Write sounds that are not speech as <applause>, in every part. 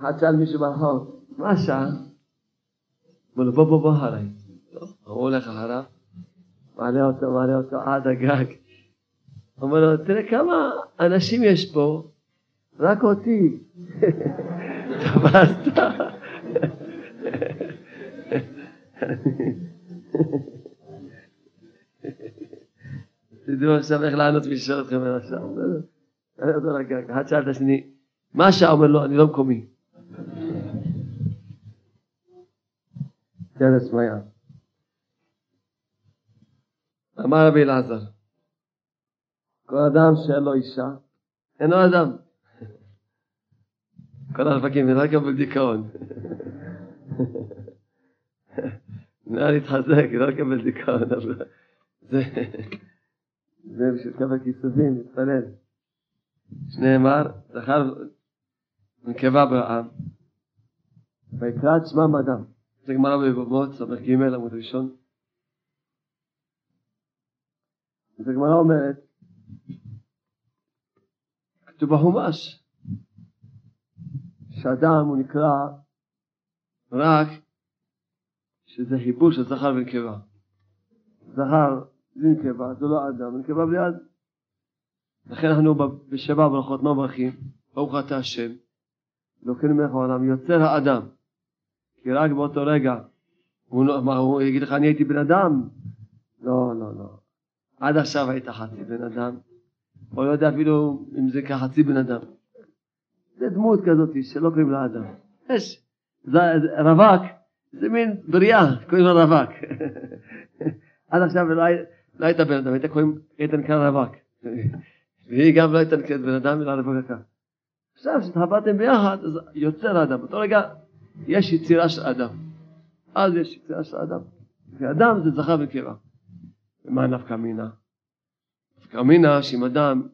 אחד שאל מישהו ברחוב, מה השעה? אמר לו, בוא בוא בוא עליי. הוא הולך אחריו, מעלה אותו, מעלה אותו עד הגג. אומר לו, תראה כמה אנשים יש פה, רק אותי. תפסת. <laughs> תדעו עכשיו איך לענות ולשאול אתכם על השעה. אחד שאל את השני, מה השעה? אומר לו, אני לא מקומי. תרס מיה. אמר רבי אלעזר, כל אדם שאין לו אישה, אינו אדם. <laughs> כל הרווקים, רק <laughs> אבל דיכאון. נא להתחזק, לא לקבל דיכאון. זה בשביל כמה כיסופים, להתפלל. שנאמר, זכר נקבה בעם, ויקרא את שמם אדם. זה גמרא בבמות, ס"ג עמוד ראשון. אז הגמרא אומרת, כתוב בחומש, שאדם הוא נקרא רק שזה חיבור של זכר ונקבה. זכר בלי נקבה זה לא אדם, נקבה בלי אדם. לכן אנחנו בשבע ברכות מה מברכים? ברוך אתה השם, אלוקינו מלך העולם, יוצר האדם. כי רק באותו רגע, הוא, לא, מה, הוא יגיד לך אני הייתי בן אדם? לא, לא, לא. עד עכשיו היית חצי בן אדם, או לא יודע אפילו אם זה כחצי בן אדם. זה דמות כזאת שלא קוראים לה אדם. יש, זה, רווק, זה מין בריאה, קוראים לה רווק. <laughs> עד עכשיו לא, לא היית בן אדם, היית קוראים איתן כאן רווק. <laughs> והיא גם לא הייתה נקראת בן אדם אלא רווקה. עכשיו כשהתחברתם ביחד, אז יוצר האדם. באותו רגע יש יצירה של אדם. אז יש יצירה של אדם. ואדם זה זכר ונקבה. ומה נפקא מינה? נפקא מינה שאם אדם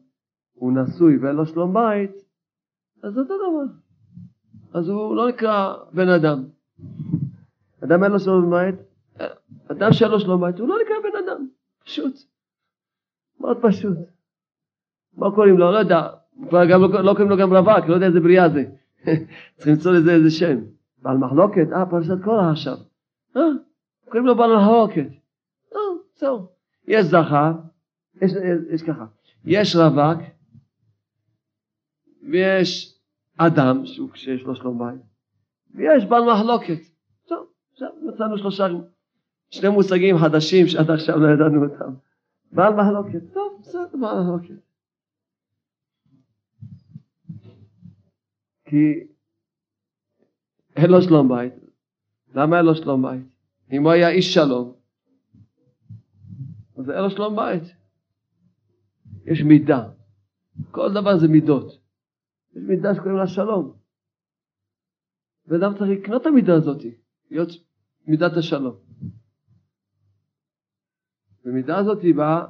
הוא נשוי ואין לו שלום בית, אז אותו דבר. אז הוא לא נקרא בן אדם. אדם אין לו שלום בית, אדם שאין לו שלום בית הוא לא נקרא בן אדם. פשוט. מאוד פשוט. מה קוראים לו? לא יודע. גם לא, לא קוראים לו גם רווק, לא יודע איזה בריאה זה. <laughs> צריך למצוא לזה איזה שם. בעל מחלוקת? אה, פרשת קורח עכשיו. אה, קוראים לו בעל מחלוקת. אה, זהו. יש זכר, יש, יש ככה, יש רווק, ויש אדם, שהוא כשיש לו שלום בית, ויש בעל מחלוקת. טוב, עכשיו מצאנו שלושה, שני מושגים חדשים שעד עכשיו לא ידענו אותם. בעל מחלוקת, טוב, בסדר, בעל מחלוקת. כי אין לו שלום בית. למה אין לו שלום בית? אם הוא היה איש שלום, אז אין לו שלום בית. יש מידה. כל דבר זה מידות. יש מידה שקוראים לה שלום. ואדם צריך לקנות את המידה הזאת, להיות מידת השלום. ומידה הזאת באה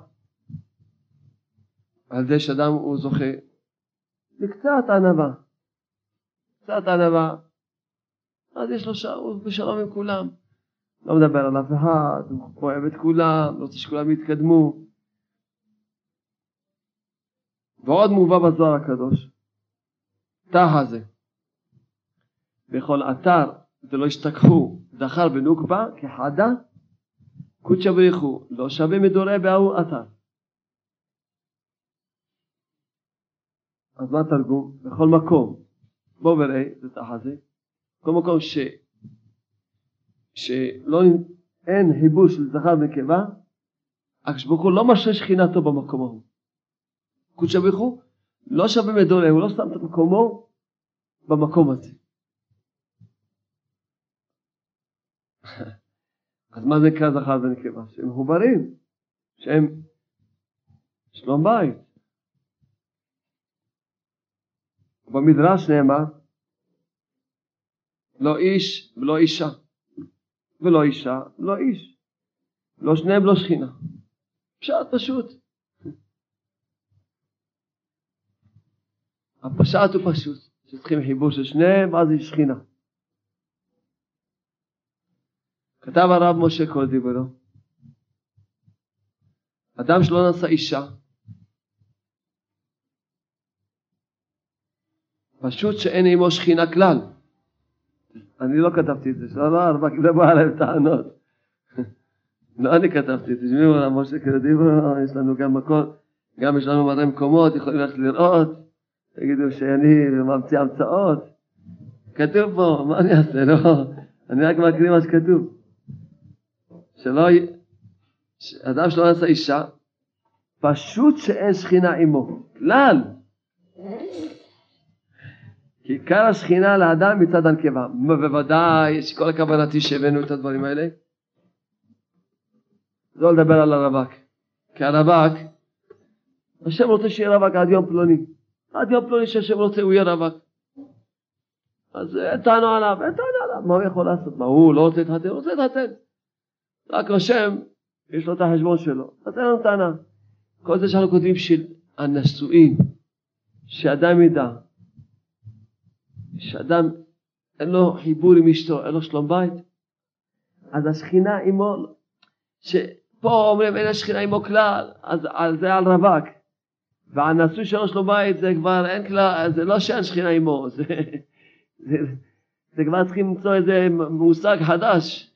על זה שאדם הוא זוכה לקצת ענווה. קצת ענווה. אז יש לו שם, הוא בשלום עם כולם. לא מדבר על אף אחד, הוא אוהב את כולם, לא רוצה שכולם יתקדמו. ועוד מובא בזוהר הקדוש, תא הזה. בכל אתר ולא ישתכחו זכר בנוקבה כחדה קודשא בריחו לא שווה מדורי בהוא אתר. אז מה התרגום? בכל מקום. בוא וראה, זה תא בכל מקום ש... שלא אין חיבור של זכר ונקבה, הקדוש ברוך הוא לא משרה שכינתו במקום ההוא. קודשא ברוך הוא לא שווה מדולה, הוא לא שם את מקומו במקום הזה. <laughs> אז מה זה נקרא זכר ונקבה? שהם מחוברים, שהם שלום בית. במדרש נאמר, לא איש ולא אישה. ולא אישה, לא איש. לא שניהם לא שכינה. פשט פשוט. הפשט הוא פשוט, שצריכים חיבור של שניהם, אז היא שכינה. כתב הרב משה קולדיברו, אדם שלא נשא אישה, פשוט שאין עמו שכינה כלל. אני לא כתבתי את זה, שלא, לא, הרב לא בא עליהם טענות. לא אני כתבתי, תשמעו, משה קדימה, יש לנו גם מקום, גם יש לנו מלא מקומות, יכולים ללכת לראות, תגידו שאני ממציא המצאות. כתוב פה, מה אני אעשה, לא, אני רק מקריא מה שכתוב. שלא, אדם שלא נעשה אישה, פשוט שאין שכינה עמו, כלל. עיקר השכינה לאדם מצד הנקבה. בוודאי, יש כל הכוונתי שהבאנו את הדברים האלה. לא לדבר על הרווק. כי הרווק, השם רוצה שיהיה רווק עד יום פלוני. עד יום פלוני שהשם רוצה הוא יהיה רווק. אז אין טענו עליו, אין טענו עליו, מה הוא יכול לעשות? מה הוא לא רוצה להתחתן? הוא רוצה להתחתן. רק השם, יש לו את החשבון שלו. אז אין לנו טענה. כל זה שאנחנו כותבים של הנשואים, שאדם ידע, שאדם אין לו חיבור עם אשתו, אין לו שלום בית, אז השכינה עמו, שפה אומרים אין השכינה עמו כלל, אז על זה על רווק, והנשוי שלו שלום בית זה כבר אין כלל, זה לא שאין שכינה עמו, זה, זה, זה כבר צריכים למצוא איזה מושג חדש.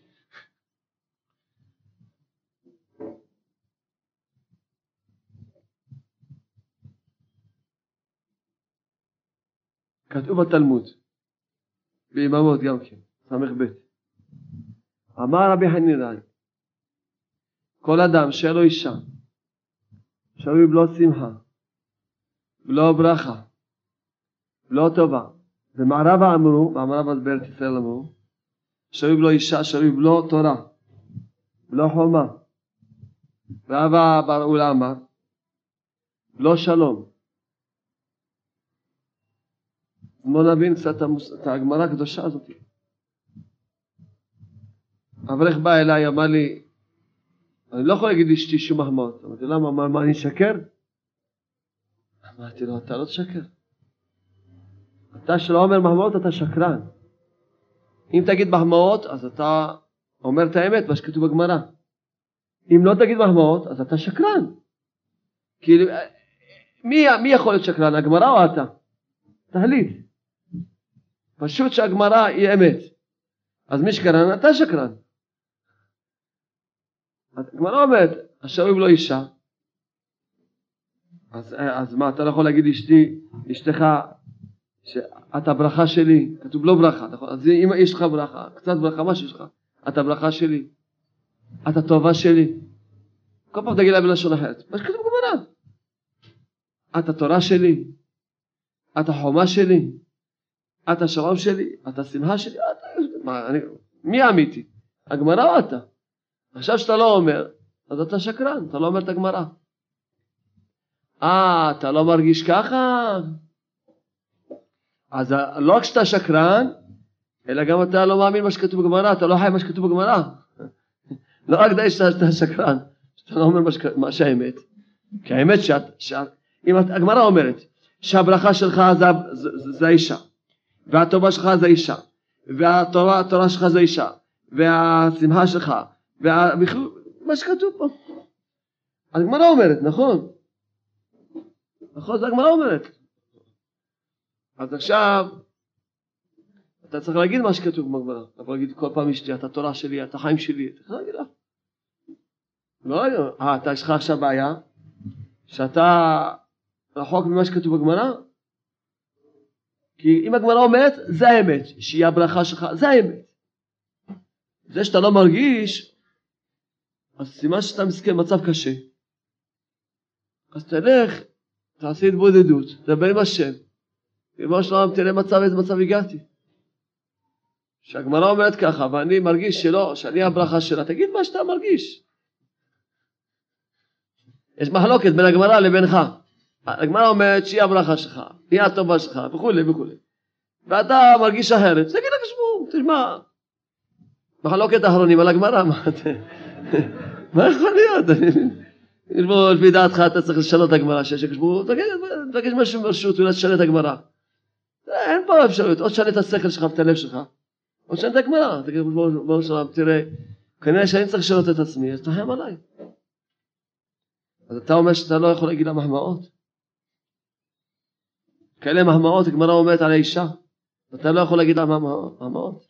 כתוב בתלמוד, ביממות גם כן, ס"ב. אמר רבי חנינאי, כל אדם שאין לו אישה, שרוי בלא שמחה, בלא ברכה, בלא טובה, ומערבה אמרו, במערב אז בארץ ישראל אמרו, שרוי בלא אישה, שרוי בלא תורה, בלא חומה. רבא בר אולה אמר, לא שלום, בואו נבין קצת את הגמרא הקדושה הזאת. אברך בא אליי, אמר לי, אני לא יכול להגיד לאשתי שום מחמאות. אמרתי, למה? מה, מה, אני אשקר? אמרתי לו, אתה לא תשקר. אתה שלא אומר מחמאות, אתה שקרן. אם תגיד מחמאות, אז אתה אומר את האמת, מה שכתוב בגמרא. אם לא תגיד מחמאות, אז אתה שקרן. כאילו, מי, מי יכול להיות שקרן, הגמרא או אתה? תחליט. פשוט שהגמרא היא אמת. אז מי שקרן, אתה שקרן. הגמרא אומרת, אשר לו אישה, אז, אז מה, אתה לא יכול להגיד אשתי, אשתך, שאת הברכה שלי, כתוב לא ברכה, נכון? אז אם יש לך ברכה, קצת ברכה, מה שיש לך? את הברכה שלי, את הטובה שלי. כל פעם תגיד לה בלשון אחרת, מה שכתוב בגמרא. את התורה שלי, את החומה שלי, את השלום שלי, את השמחה שלי, אתה, מה, אני, מי האמיתי? הגמרא או אתה? עכשיו שאתה לא אומר, אז אתה שקרן, אתה לא אומר את הגמרא. אה, אתה לא מרגיש ככה? אז לא רק שאתה שקרן, אלא גם אתה לא מאמין מה שכתוב בגמרא, אתה לא חי מה שכתוב בגמרא. <laughs> לא רק די שאתה שקרן, שאתה לא אומר מה שהאמת. כי האמת שאת, שאת אם הגמרא אומרת שהברכה שלך זה, זה, זה, זה האישה, והטובה שלך זה אישה, והתורה שלך זה אישה, והשמחה שלך, ובכלל, מה שכתוב פה. הגמרא אומרת, נכון? נכון, זה הגמרא אומרת. אז עכשיו, אתה צריך להגיד מה שכתוב בגמרא. אתה יכול להגיד כל פעם אשתי, אתה תורה שלי, אתה חיים שלי, אתה יכול להגיד לה. לא, אה, אתה יש לך עכשיו בעיה, שאתה רחוק ממה שכתוב בגמרא? כי אם הגמרא אומרת, זה האמת, שהיא הברכה שלך, זה האמת. זה שאתה לא מרגיש, אז סימן שאתה מסכן מצב קשה. אז תלך, תעשי התבודדות, דבר עם השם. ריבונו של עולם, תראה מצב, איזה מצב הגעתי. שהגמרא אומרת ככה, ואני מרגיש שלא, שאני הברכה שלה, תגיד מה שאתה מרגיש. יש מחלוקת בין הגמרא לבינך. הגמרא אומרת שהיא הברכה שלך, היא הטובה שלך, וכולי וכולי. ואתה מרגיש אחרת, תגיד לך שמעו, תשמע. מחלוקת האחרונים על הגמרא, מה יכול להיות? <laughs> לפי דעתך אתה צריך לשנות את הגמרא, שיש שחשבו, תגיד משהו ברשות, אולי תשנה את הגמרא. אין פה אפשרות, או תשנה את השכל שלך ואת הלב שלך, או תשנה את הגמרא, תגיד, בואו שלום, תראה, כנראה שאני צריך לשנות את עצמי, אז תחם עליי. אז אתה אומר שאתה לא יכול להגיד לה מחמאות? כאלה מחמאות הגמרא אומרת על האישה. אתה לא יכול להגיד לה מחמאות.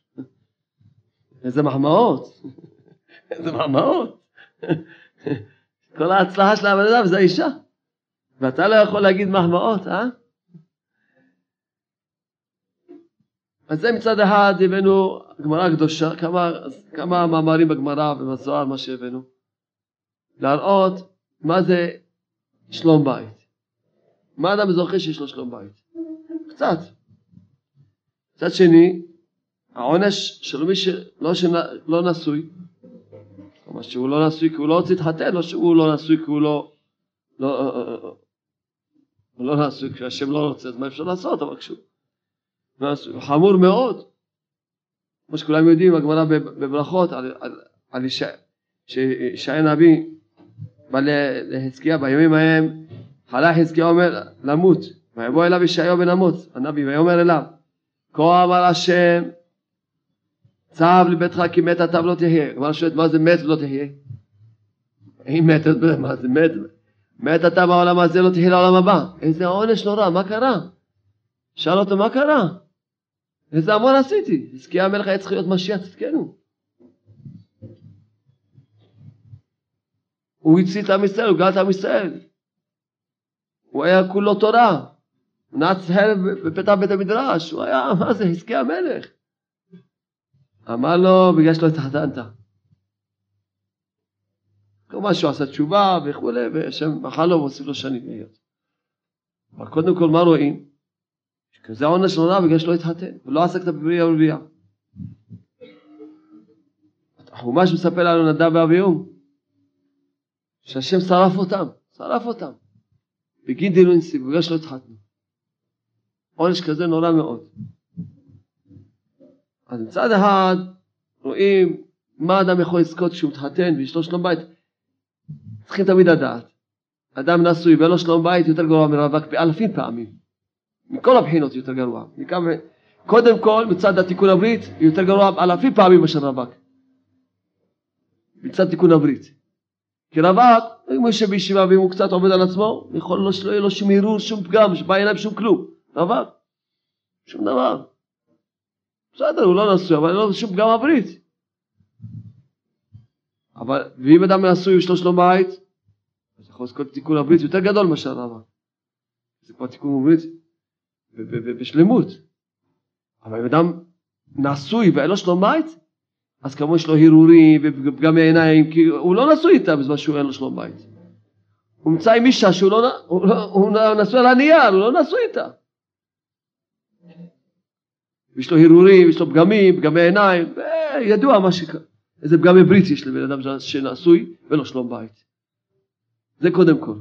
איזה מחמאות. <laughs> איזה מחמאות. <laughs> כל ההצלחה של הבן אדם זה האישה. ואתה לא יכול להגיד מחמאות, אה? אז זה מצד אחד הבאנו גמרא קדושה, כמה, כמה מאמרים בגמרא ובזוהר מה שהבאנו. להראות מה זה שלום בית. מה אדם זוכה שיש לו שלום בית? קצת. מצד שני, העונש של מי שלא שנה, לא נשוי, כלומר שהוא לא נשוי כי הוא לא רוצה להתחתן, לא שהוא לא נשוי כי הוא לא, לא, הוא לא נשוי כי השם לא רוצה, אז מה אפשר לעשות? אבל כשהוא נשוי, חמור מאוד. כמו שכולם יודעים, הגמרא בברכות על, על, על ישעיה נביא בא לחזקיה בימים ההם חלה חזקיה אומר למות ויבוא אליו ישעיהו בן אמוץ הנביא ויאמר אליו כה אמר השם צו לביתך כי מת אתה ולא תחיה. הגמרא שואלת מה זה מת ולא תחיה? אם מת, מה זה מת? מת אתה בעולם הזה לא תחיה לעולם הבא. איזה עונש נורא, מה קרה? שאל אותו מה קרה? איזה המון עשיתי? חזקיה המלך היה צריך להיות משיח צדקנו. הוא הציל את עם ישראל, הוא גאל את עם ישראל. הוא היה כולו תורה. הוא נעץ חרב בפתח בית המדרש, הוא היה, מה זה, חזקי המלך. אמר לו, בגלל שלא התחתנת. כמובן שהוא עשה תשובה וכולי, והשם מחל לו והוסיף לו שנים להיות. אבל קודם כל, מה רואים? שזה עונש נורא בגלל שלא התחתן, ולא עסקת בבריא ורבייה. החומש מספר לנו נדב ואביהו, שהשם שרף אותם, שרף אותם. בגין דילוי נסיב, בגלל שלא התחתנו. עונש כזה נורא מאוד. אז מצד אחד רואים מה אדם יכול לזכות כשהוא מתחתן ויש לו שלום בית. צריכים תמיד לדעת. אדם נשוי ואין לו שלום בית יותר גרוע מרווק באלפים פעמים. מכל הבחינות יותר גרוע. מכמה... קודם כל מצד התיקון הברית יותר גרוע אלפים פעמים מאשר רווק. מצד תיקון הברית. כי רווק, אם יושב בישיבה ואם הוא קצת עובד על עצמו, יכול לו שלא יהיה לו שום ערעור, שום פגם, בעיניים שום כלום. רווק, שום דבר. בסדר, הוא לא נשוי, אבל אין לו שום פגם הברית. אבל, ואם אדם נשוי ויש לו שלום בית, אז יכול לזכות תיקון הברית יותר גדול מאשר רווק. זה כבר תיקון הברית בשלמות. אבל אם אדם נשוי ואין לו שלום בית, אז כמו יש לו הרהורים ופגמי עיניים, כי הוא לא נשוי איתה בזמן שהוא אין לו שלום בית. הוא נמצא עם אישה שהוא לא, הוא, לא, הוא נשוי על הנייר, הוא לא נשוי איתה. יש לו הרהורים, יש לו פגמים, פגמי עיניים, ידוע מה שקרה. איזה פגמי ברית יש לבן אדם שנשוי ואין לו שלום בית. זה קודם כל.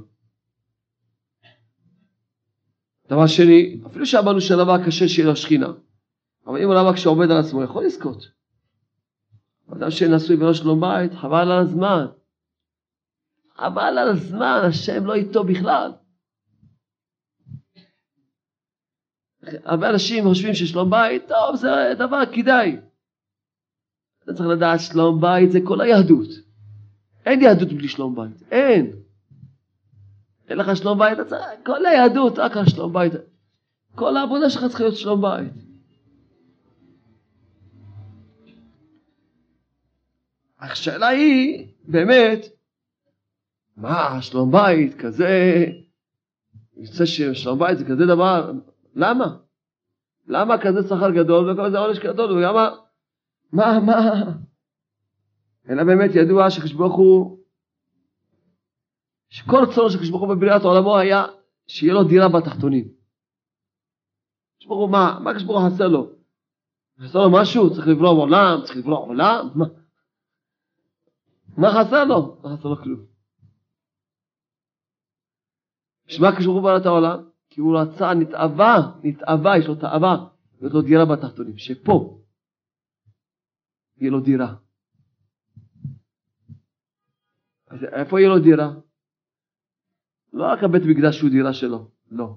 דבר שני, אפילו שאמרנו שלמה קשה שיהיה לו שכינה, אבל אם הוא למה כשעומד על עצמו יכול לזכות. אדם שנשוי ולא שלום בית, חבל על הזמן. חבל על הזמן, השם לא איתו בכלל. הרבה אנשים חושבים ששלום בית, טוב, זה דבר כדאי. אתה צריך לדעת, שלום בית זה כל היהדות. אין יהדות בלי שלום בית, אין. אין לך שלום בית, אתה כל היהדות, רק השלום בית. כל העבודה שלך צריכה להיות שלום בית. השאלה היא, באמת, מה, שלום בית כזה, יוצא ששלום בית זה כזה דבר, למה? למה כזה שכר גדול וכזה עונש גדול, ולמה, מה, מה? אלא באמת ידוע שקדוש הוא, שכל צורך של קדוש הוא בבריאת עולמו היה שיהיה לו דירה בתחתונים. קדוש הוא, מה, מה קדוש הוא חסר לו? חסר לו משהו? צריך לברוא עולם? צריך לברוא עולם? מה? מה חסר לו? לא חסר לו כלום. בשביל מה קשור את העולם? כי הוא רצה, נתאווה, נתאווה, יש לו תאווה, יש לו דירה בתחתונים, שפה יהיה לו דירה. אז איפה יהיה לו דירה? לא רק הבית מקדש שהוא דירה שלו, לא.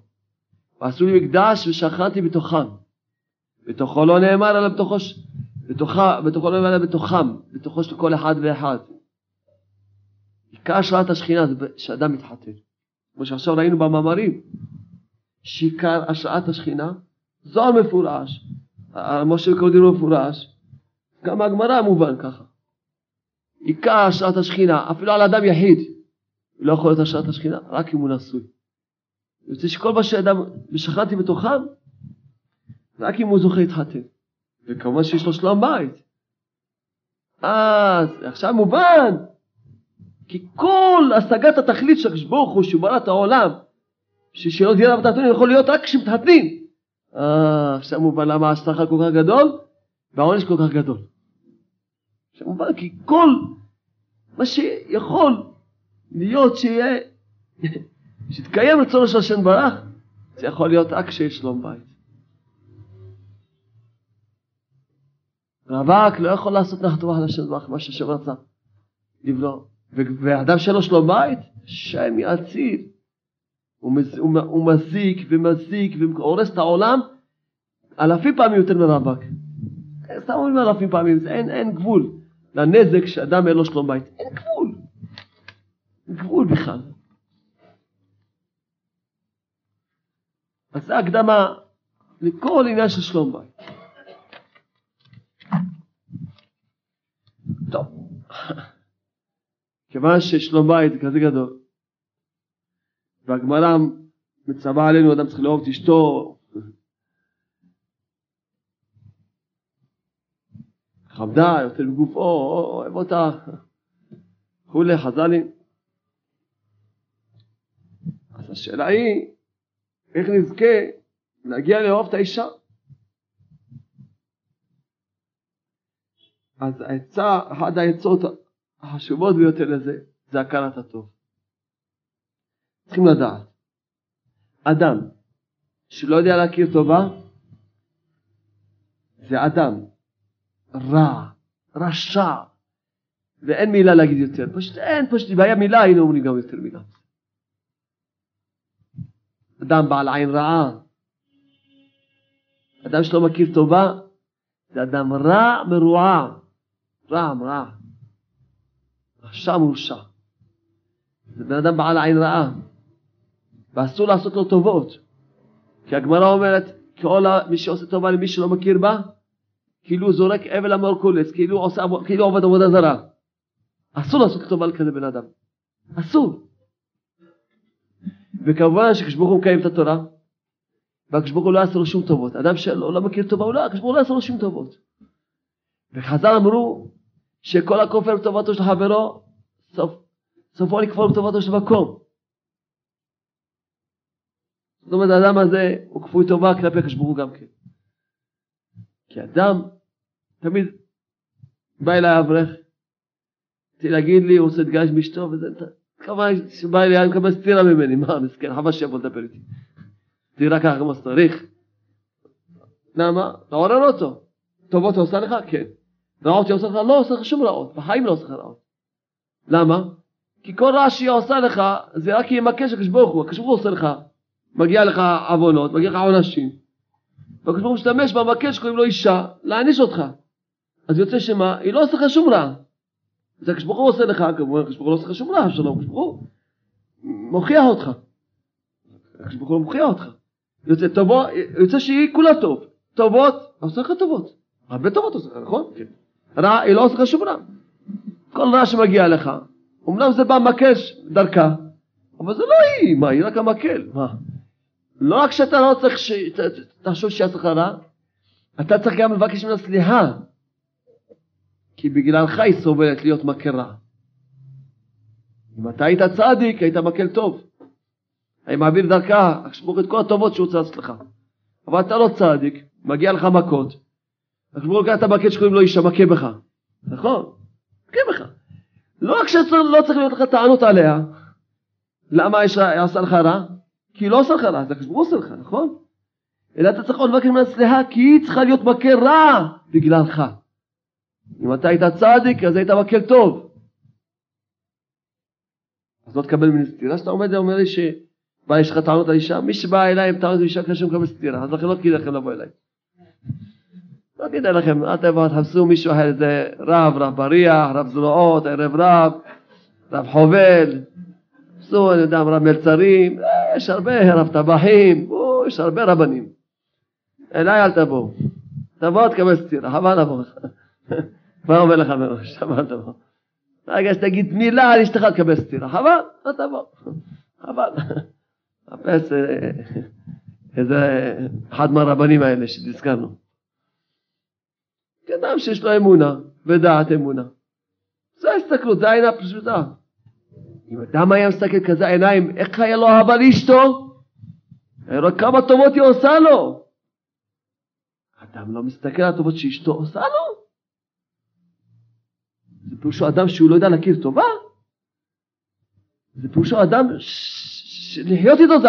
ועשו לי מקדש ושכנתי בתוכם. בתוכו לא נאמר אלא בתוכו, בתוכה, בתוכו לא נאמר אלא בתוכם, בתוכו של כל אחד ואחד. עיקר השראת השכינה זה שאדם מתחתן. כמו שעכשיו ראינו במאמרים, שעיקר השראת השכינה, זוהר מפורש, משה קודם לא מפורש, גם הגמרא מובן ככה. עיקר השראת השכינה, אפילו על אדם יחיד, לא יכול להיות השראת השכינה, רק אם הוא נשוי. יוצא שכל מה שאדם, ושכנתי בתוכם, רק אם הוא זוכה להתחתן. וכמובן שיש לו שלום בית. אז עכשיו מובן, כי כל השגת התכלית של הקדוש ברוך הוא שהוא ברא העולם, ששלא תהיה לה בתחתונים יכול להיות רק כשמתחתנים. אה, עכשיו מובן למה השכר כל כך גדול והעונש כל כך גדול. עכשיו מובן כי כל מה שיכול להיות שיהיה, <laughs> שיתקיים רצונו של השם ברח, זה יכול להיות רק כשיש שלום בית. רווק לא יכול לעשות נחת רוח על השם ברח, מה שהשם רצה לבלוע. ואדם שאין לו שלום בית, שם יציל. הוא, מז, הוא, הוא מזיק ומזיק והורס את העולם אלפים פעמים יותר מרווק. סתם אומרים אלפים פעמים, זה אין, אין גבול לנזק שאדם אין לו שלום בית. אין גבול. גבול בכלל. אז זו הקדמה לכל עניין של שלום בית. טוב, כיוון ששלום בית זה כזה גדול, והגמרא מצווה עלינו, אדם צריך לאהוב את אשתו, חמדה, יותר בגופו, אוהב אותה, וכולי, חז"לים. אז השאלה היא, איך נזכה להגיע לאהוב את האישה? אז העצה, אחת העצות החשובות ביותר לזה, זה הכרת הטוב. צריכים לדעת, אדם שלא יודע להכיר טובה, זה אדם רע, רשע, ואין מילה להגיד יותר. פשוט אין, פשוט אם היה מילה היינו אומרים גם יותר מילה. אדם בעל עין רעה, אדם שלא מכיר טובה, זה אדם רע מרועע, רע רע, רשע מורשע. זה בן אדם בעל עין רעה. ואסור לעשות לו טובות. כי הגמרא אומרת, כל מי שעושה טובה למי שלא מכיר בה, כאילו הוא זורק אבל המרקולס, כאילו, עושה, כאילו עובד עבודה זרה. אסור לעשות טובה לכזה בן אדם. אסור. וכמובן שכשברוך הוא מקיים את התורה, והקדוש הוא לא יעשה לו שום טובות. אדם שלא לא מכיר טובה, הוא לא, הקדוש לא יעשה לו שום טובות. וחז"ל אמרו שכל הכופר בטובתו של חברו, סוף, סופו לכפור בטובתו של מקום. זאת אומרת, האדם הזה הוא כפוי טובה כלפי הקדוש ברוך הוא גם כן. כי אדם תמיד בא אליי אברך, רציתי להגיד לי, הוא עושה את גש באשתו, וזה, כמובן שבא אליי, אני מקבל סטירה ממני, מה, מסכן, חבל שיבוא לדבר איתי. תראה ככה כמו שצריך. למה? לעורר אותו. טובות עושה לך? כן. רעות עושה לך? לא עושה לך שום רעות, בחיים לא עושה לך רעות. למה? כי כל רע שהיא עושה לך, זה רק ימקש הקדוש ברוך הוא, הקדוש ברוך הוא עושה לך מגיע לך עוונות, מגיע לך עונשים. והקדוש ברוך הוא משתמש במקל שקוראים לו אישה, להעניש אותך. אז יוצא שמה? היא לא עושה לך שום רע. אז הקדוש ברוך הוא עושה לך, כמובן הקדוש ברוך הוא לא עושה לך שום רע, שלום, הקדוש ברוך הוא מוכיח אותך. הקדוש ברוך הוא מוכיח אותך. יוצא, טובו, יוצא שהיא כולה טוב. טובות, עושה לך טובות. הרבה טובות עושה לך, נכון? כן. רע, היא לא עושה שום רע. כל רע שמגיע לך, אמנם זה בא מקש דרכה, אבל זה לא היא, מה, היא רק המקל, מה? לא רק שאתה לא צריך שתחשוב שיעשה לך רע, אתה צריך גם לבקש ממנה סליחה. כי בגללך היא סובלת להיות מקל רע. אם אתה היית צדיק, היית מקל טוב. אני מעביר דרכה, אשמור את כל הטובות שהוא רוצה לך. אבל אתה לא צדיק, מגיע לך מכות. אשמור את המקל שקוראים לו אישה מכה בך. נכון? מכה בך. לא רק שלא צריך להיות לך טענות עליה, למה היא עושה לך רע? כי היא לא עושה לך רע, זה הקדוש עושה לך, נכון? אלא אתה צריך עוד לבקש ממנה סליחה, כי היא צריכה להיות מקל רע בגללך. אם אתה היית צדיק, אז היית מקל טוב. אז לא תקבל ממני סטירה, שאתה עומד ואומר לי שבא, יש לך טענות על אישה, מי שבא אליי עם טענות על אישה קשה מקבל סטירה, אז לכן לא כדאי לכם לבוא אליי. לא כדאי לכם, אל תבואו, תחפשו מישהו אחר, איזה רב, רב בריח, רב זרועות, ערב רב, רב חובל, תחפשו, אני יודע, רב מלצרים, יש הרבה רב טבחים, יש הרבה רבנים. אליי אל תבואו. תבוא תקבל סטירה, חבל לבוא לך. <laughs> כבר אומר לך מראש, חבל תבוא. רגע שתגיד מילה על אשתך תקבל סטירה, חבל, לא תבוא. חבל. <laughs> חפש אה, איזה אחד מהרבנים האלה שהזכרנו. אדם שיש לו אמונה ודעת אמונה. זה ההסתכלות, זה העין הפשוטה. אם אדם היה מסתכל כזה עיניים, איך היה לו אהבה לאשתו? היה לו כמה טובות היא עושה לו. אדם לא מסתכל על הטובות שאשתו עושה לו. זה פירושו אדם שהוא לא יודע להכיר טובה. זה פירושו אדם שלחיות איתו זה,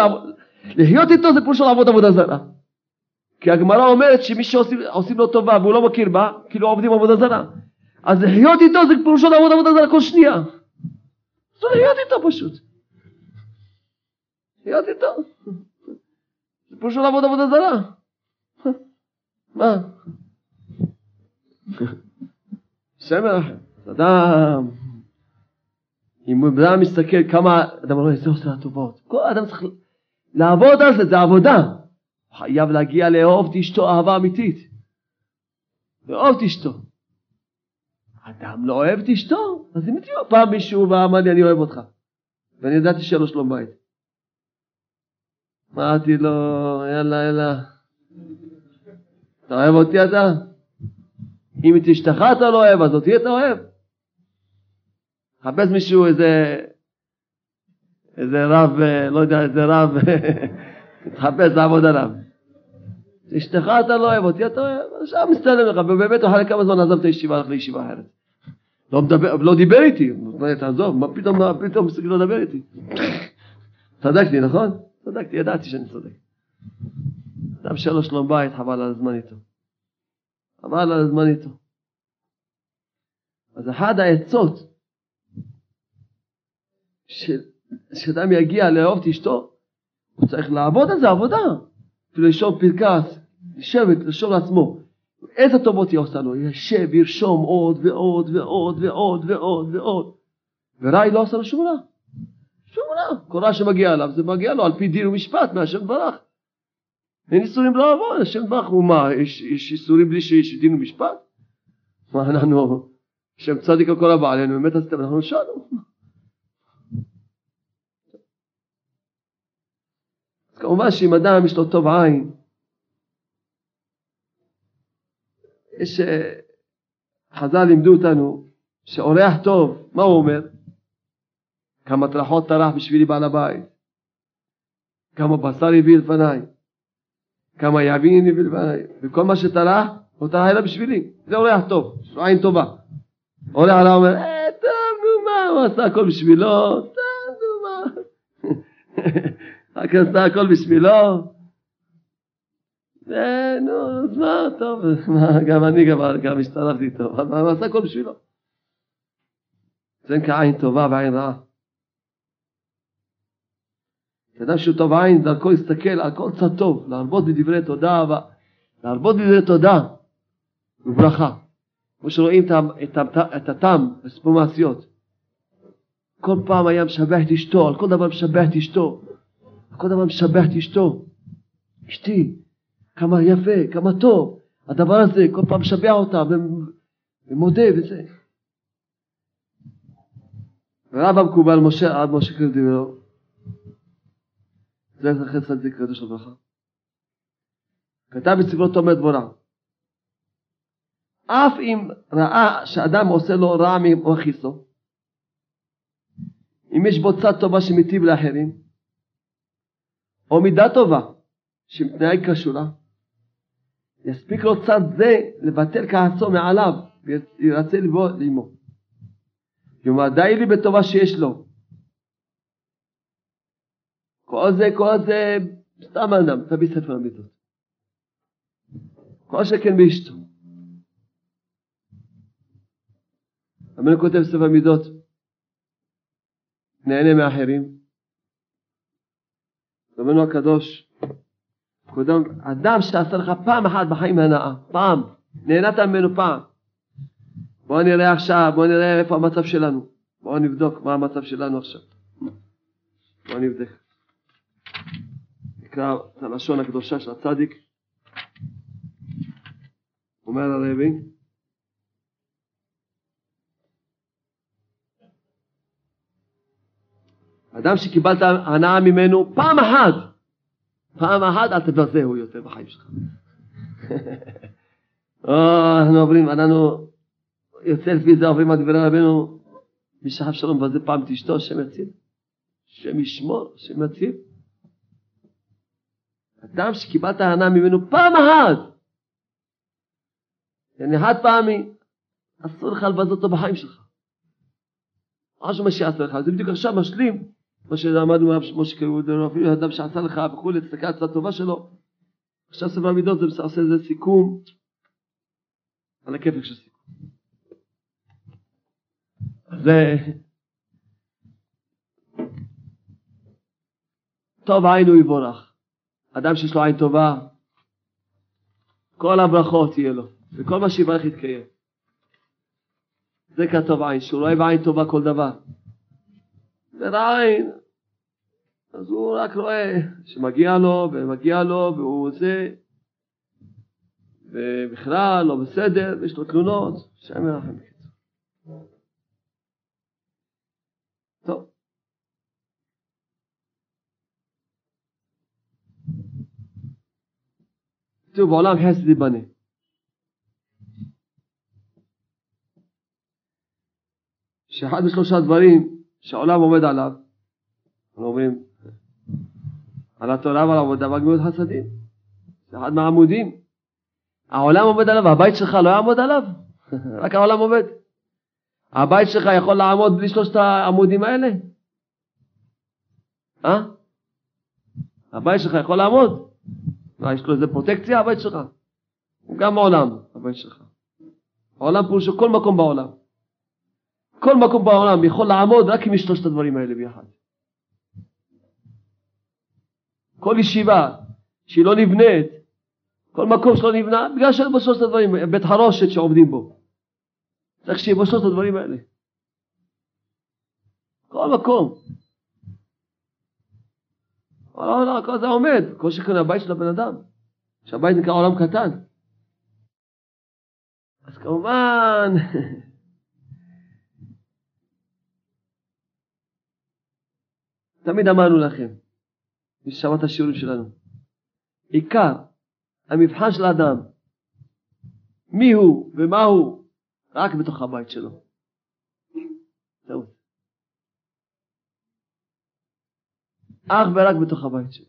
לחיות איתו זה פירושו לעבוד עבודה זרה. כי הגמרא אומרת שמי שעושים לו טובה והוא לא מכיר בה, כאילו עובדים עבודה זרה. אז לחיות איתו זה פירושו לעבוד עבודה זרה כל שנייה. זה לחיות איתו פשוט. לחיות איתו. זה פירושו לעבוד עבודה זרה. מה? שם מרחם. אדם, אם אדם מסתכל כמה, אדם רואה, זה עושה הטובות. כל אדם צריך לעבוד על זה, זה עבודה. חייב להגיע לאהוב את אשתו אהבה אמיתית. לאהוב את אשתו. אדם לא אוהב את אשתו, אז אם תהיו פעם מישהו ואמר לי אני אוהב אותך. ואני ידעתי שאין לו שלום בית. אמרתי לו, יאללה, יאללה. אתה אוהב אותי אתה? אם את אשתך אתה לא אוהב, אז אותי אתה אוהב. חפש מישהו, איזה, איזה רב, לא יודע, איזה רב, <laughs> תחפש לעבוד עליו. אשתך אתה לא אוהב, אותי אתה אוהב, עכשיו מסתלם לך, ובאמת אחרי כמה זמן עזב את הישיבה, הלך לישיבה אחרת. לא, מדבר, לא דיבר איתי, תעזוב, מה פתאום, מה פתאום מסתכל לא לדבר איתי? צדקתי, נכון? צדקתי, ידעתי שאני צודק. אדם שאין לו שלום בית, חבל על הזמן איתו. חבל על הזמן איתו. אז אחת העצות שאדם יגיע לאהוב את אשתו, הוא צריך לעבוד על זה עבודה. אפילו לישון פרקס, לשבת, לשאול לעצמו, איזה טובות היא עושה לו? ישב, ירשום עוד ועוד ועוד ועוד ועוד ועוד. ורע היא לא עושה לו שום רע. שום רע. כל רע שמגיע אליו, זה מגיע לו על פי דין ומשפט מהשם ברח. אין איסורים לא לעבוד, השם ברח הוא מה, יש, יש איסורים בלי שיש דין ומשפט? מה אנחנו, השם צדיק על כל הבא עלינו, באמת עשיתם, אנחנו נשאלנו. כמובן שאם אדם יש לו טוב עין, יש, אה, חז"ל לימדו אותנו שאורח טוב, מה הוא אומר? כמה טרחות טרח בשבילי בעל הבית, כמה בשר הביא לפניי, כמה יבין הביא לפניי, וכל מה שטרח, הוא טרח אלא בשבילי, זה אורח טוב, יש לו עין טובה. אורח עליו אומר, אה, טוב, נו מה, הוא עשה הכל בשבילו, טוב, נו מה. <laughs> רק עשה הכל בשבילו. נו, אז מה, טוב, גם אני גם השתלחתי איתו, אבל הוא עשה הכל בשבילו. זה נקרא עין טובה ועין רעה. אדם שהוא טוב עין, דרכו להסתכל על כל צד טוב, להרבות בדברי תודה, להרבות בדברי תודה וברכה. כמו שרואים את, הטעם בסיפור מעשיות. כל פעם היה משבח את אשתו, על כל דבר משבח את אשתו. כל דבר משבח את אשתו. אשתי, כמה יפה, כמה טוב. הדבר הזה, כל פעם משבח אותה ומודה וזה. ורב המקובל משה, עד משה קרדיברו, זה זכר צדיק קדוש לברכה. כתב בספרו תומר דבורה. אף אם ראה שאדם עושה לו רע ממכיסו, אם יש בו צד טובה שמטיב לאחרים, או מידה טובה שמתנהג כשורה, יספיק לו צד זה לבטל כעסו מעליו וירצה לבוא לאמו. כלומר די לי בטובה שיש לו. כל זה, כל זה, סתם אדם, תביא ספר המידות. כל שכן באשתו. רבנו כותב ספר מידות, נהנה מאחרים. רבנו הקדוש, קודם, אדם שעשה לך פעם אחת בחיים הנאה, פעם, נהנית ממנו פעם. בואו נראה עכשיו, בואו נראה איפה המצב שלנו. בואו נבדוק מה המצב שלנו עכשיו. בואו נבדק. נקרא את הלשון הקדושה של הצדיק. אומר הרבי, אדם שקיבלת הנאה ממנו פעם אחת, פעם אחת אל תבזהו יותר בחיים שלך. <laughs> או, אנחנו עוברים, אנחנו יוצא לפי זה עוברים על דברי רבנו, מי שחב שלום בזה פעם את אשתו, השם יציל. השם ישמור, השם יציל. אדם שקיבלת הנאה ממנו פעם אחת, אני חד פעמי, אסור לך לבזות אותו בחיים שלך. משהו מה שיעשה לך, זה בדיוק עכשיו משלים מה שלמדנו מהרב משה קרודרו, אפילו אדם שעשה לך וכולי, תסתכל הצד טובה שלו. עכשיו ספר המידות זה עושה איזה סיכום על הכיפק של סיכום. זה טוב עין הוא יבורך. אדם שיש לו עין טובה, כל הברכות יהיה לו, וכל מה שיברך יתקיים. זה כטוב עין, שהוא רואה בעין טובה כל דבר. ורע עין, אז הוא רק רואה שמגיע לו ומגיע לו והוא זה ובכלל לא בסדר ויש לו תלונות, שם ירחם בקיצור. טוב. תראו, בעולם חסד ייבנה. שאחד משלושה דברים שהעולם עומד עליו, אנחנו אומרים, על התורה ועל העבודה ועל גמילות חסדים. זה אחד מהעמודים. העולם עומד עליו, הבית שלך לא יעמוד עליו? <laughs> רק העולם עובד. הבית שלך יכול לעמוד בלי שלושת העמודים האלה? אה? הבית שלך יכול לעמוד? מה, יש לו איזה פרוטקציה הבית שלך? גם עולם, הבית שלך. העולם פירושו כל מקום בעולם. כל מקום בעולם יכול לעמוד רק עם שלושת הדברים האלה ביחד. כל ישיבה שהיא לא נבנית, כל מקום שלא נבנה, בגלל שאין בו שלושת הדברים, בית חרושת שעובדים בו. צריך שיהיה בו שלושת הדברים האלה. כל מקום. כל זה עומד, כל שכן הבית של הבן אדם, שהבית נקרא עולם קטן. אז כמובן, <laughs> תמיד אמרנו לכם, מי ששמע את השיעורים שלנו. עיקר המבחן של האדם, מי הוא ומה הוא, רק בתוך הבית שלו. זהו. אך ורק בתוך הבית שלו.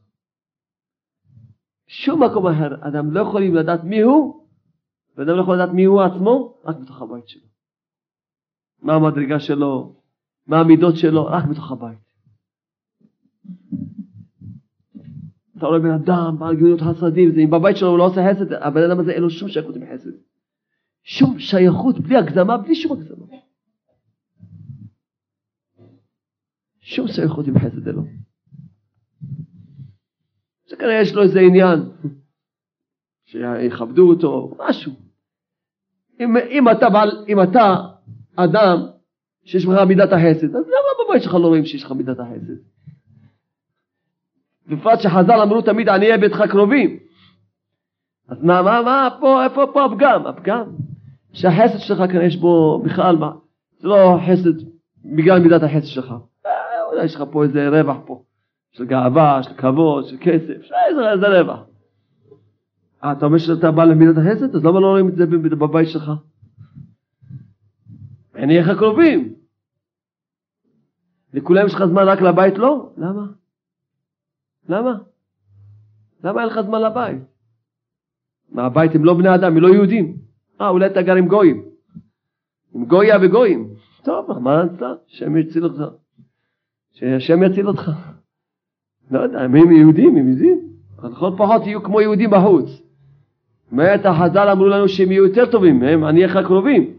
שום מקום אחר, אדם לא יכולים לדעת מי הוא, ואדם לא יכול לדעת מי הוא עצמו, רק בתוך הבית שלו. מה המדרגה שלו, מה המידות שלו, רק בתוך הבית. אתה רואה בן אדם בעל גמילות חסדים, אם בבית שלו הוא לא עושה חסד, הבן אדם הזה אין לו שום שייכות עם חסד. שום שייכות, בלי הגזמה, בלי שום הגזמה. שום שייכות עם חסד אין לו. זה כנראה יש לו איזה עניין, שיכבדו אותו, משהו. אם, אם, אתה בעל, אם אתה אדם שיש לך מידת החסד, אז למה בבית שלך לא רואים שיש לך מידת החסד? בפרט שחז"ל אמרו תמיד עניי ביתך קרובים. אז מה, מה, מה, פה, איפה פה הפגם? הפגם שהחסד שלך כאן יש בו בכלל מה, זה לא חסד בגלל מידת החסד שלך. אולי יש לך פה איזה רווח פה, של גאווה, של כבוד, של כסף, איזה, איזה רווח. אה, אתה אומר שאתה בא למידת החסד? אז למה לא רואים את זה בבית שלך? עניי קרובים. לכולם יש לך זמן רק לבית? לא. למה? למה? למה אין לך זמן לבית? מה, הבית הם לא בני אדם, הם לא יהודים. אה, אולי אתה גר עם גויים. עם גויה וגויים. טוב, מה אתה? השם יציל אותך. שהשם יציל אותך. לא יודע, הם יהודים, הם יהודים. לכל פחות יהיו כמו יהודים בחוץ. באמת החז"ל אמרו לנו שהם יהיו יותר טובים, הם ענייך קרובים.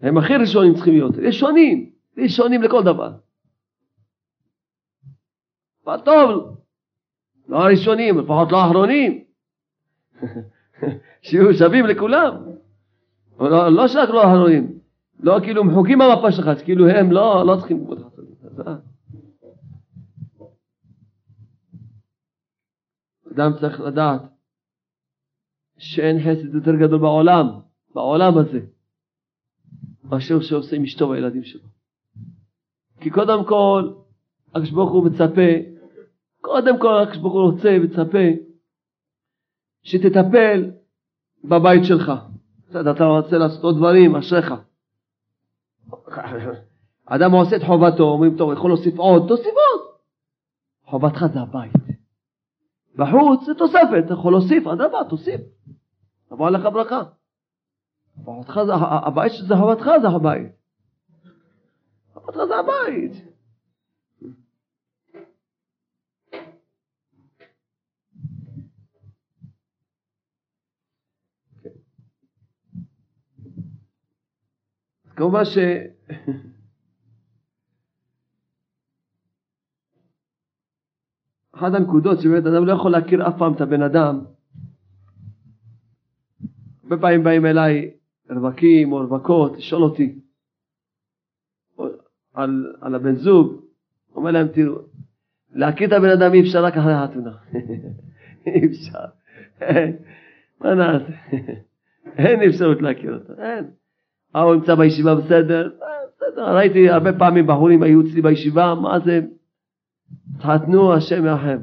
הם הכי ראשונים צריכים להיות. ראשונים, ראשונים לכל דבר. מה טוב, לא הראשונים, לפחות לא האחרונים. <laughs> שיהיו שווים לכולם. לא, לא שרק לא האחרונים, לא כאילו הם חוקים במפה שלך, אז כאילו הם לא, לא צריכים לקרוא לך. אדם צריך לדעת שאין חסד יותר גדול בעולם, בעולם הזה, מאשר שעושה עם אשתו והילדים שלו. כי קודם כל, הקדוש ברוך הוא מצפה, קודם כל הקדוש ברוך הוא רוצה ומצפה שתטפל בבית שלך. בסדר, אתה רוצה לעשות עוד דברים, אשריך. <laughs> אדם עושה את חובתו, אומרים, טוב, יכול להוסיף עוד, תוסיף עוד. חובתך זה הבית. בחוץ זה תוספת, אתה יכול להוסיף, אדרבה, תוסיף. תבוא עליך ברכה. הבית שזה חובתך זה הבית. חובתך זה הבית. כמובן ש... אחת הנקודות שבאמת אדם לא יכול להכיר אף פעם את הבן אדם. הרבה פעמים באים אליי רווקים או רווקות לשאול אותי. על, על הבן זוג אומר להם תראו להכיר את הבן אדם אי אפשר רק אחרי החתונה אי אפשר. <laughs> מה נעשה? <laughs> אין אפשרות להכיר אותו אין אה, הוא נמצא בישיבה בסדר אה, בסדר ראיתי הרבה פעמים בחורים היו אצלי בישיבה מה זה תחתנו השם יחם.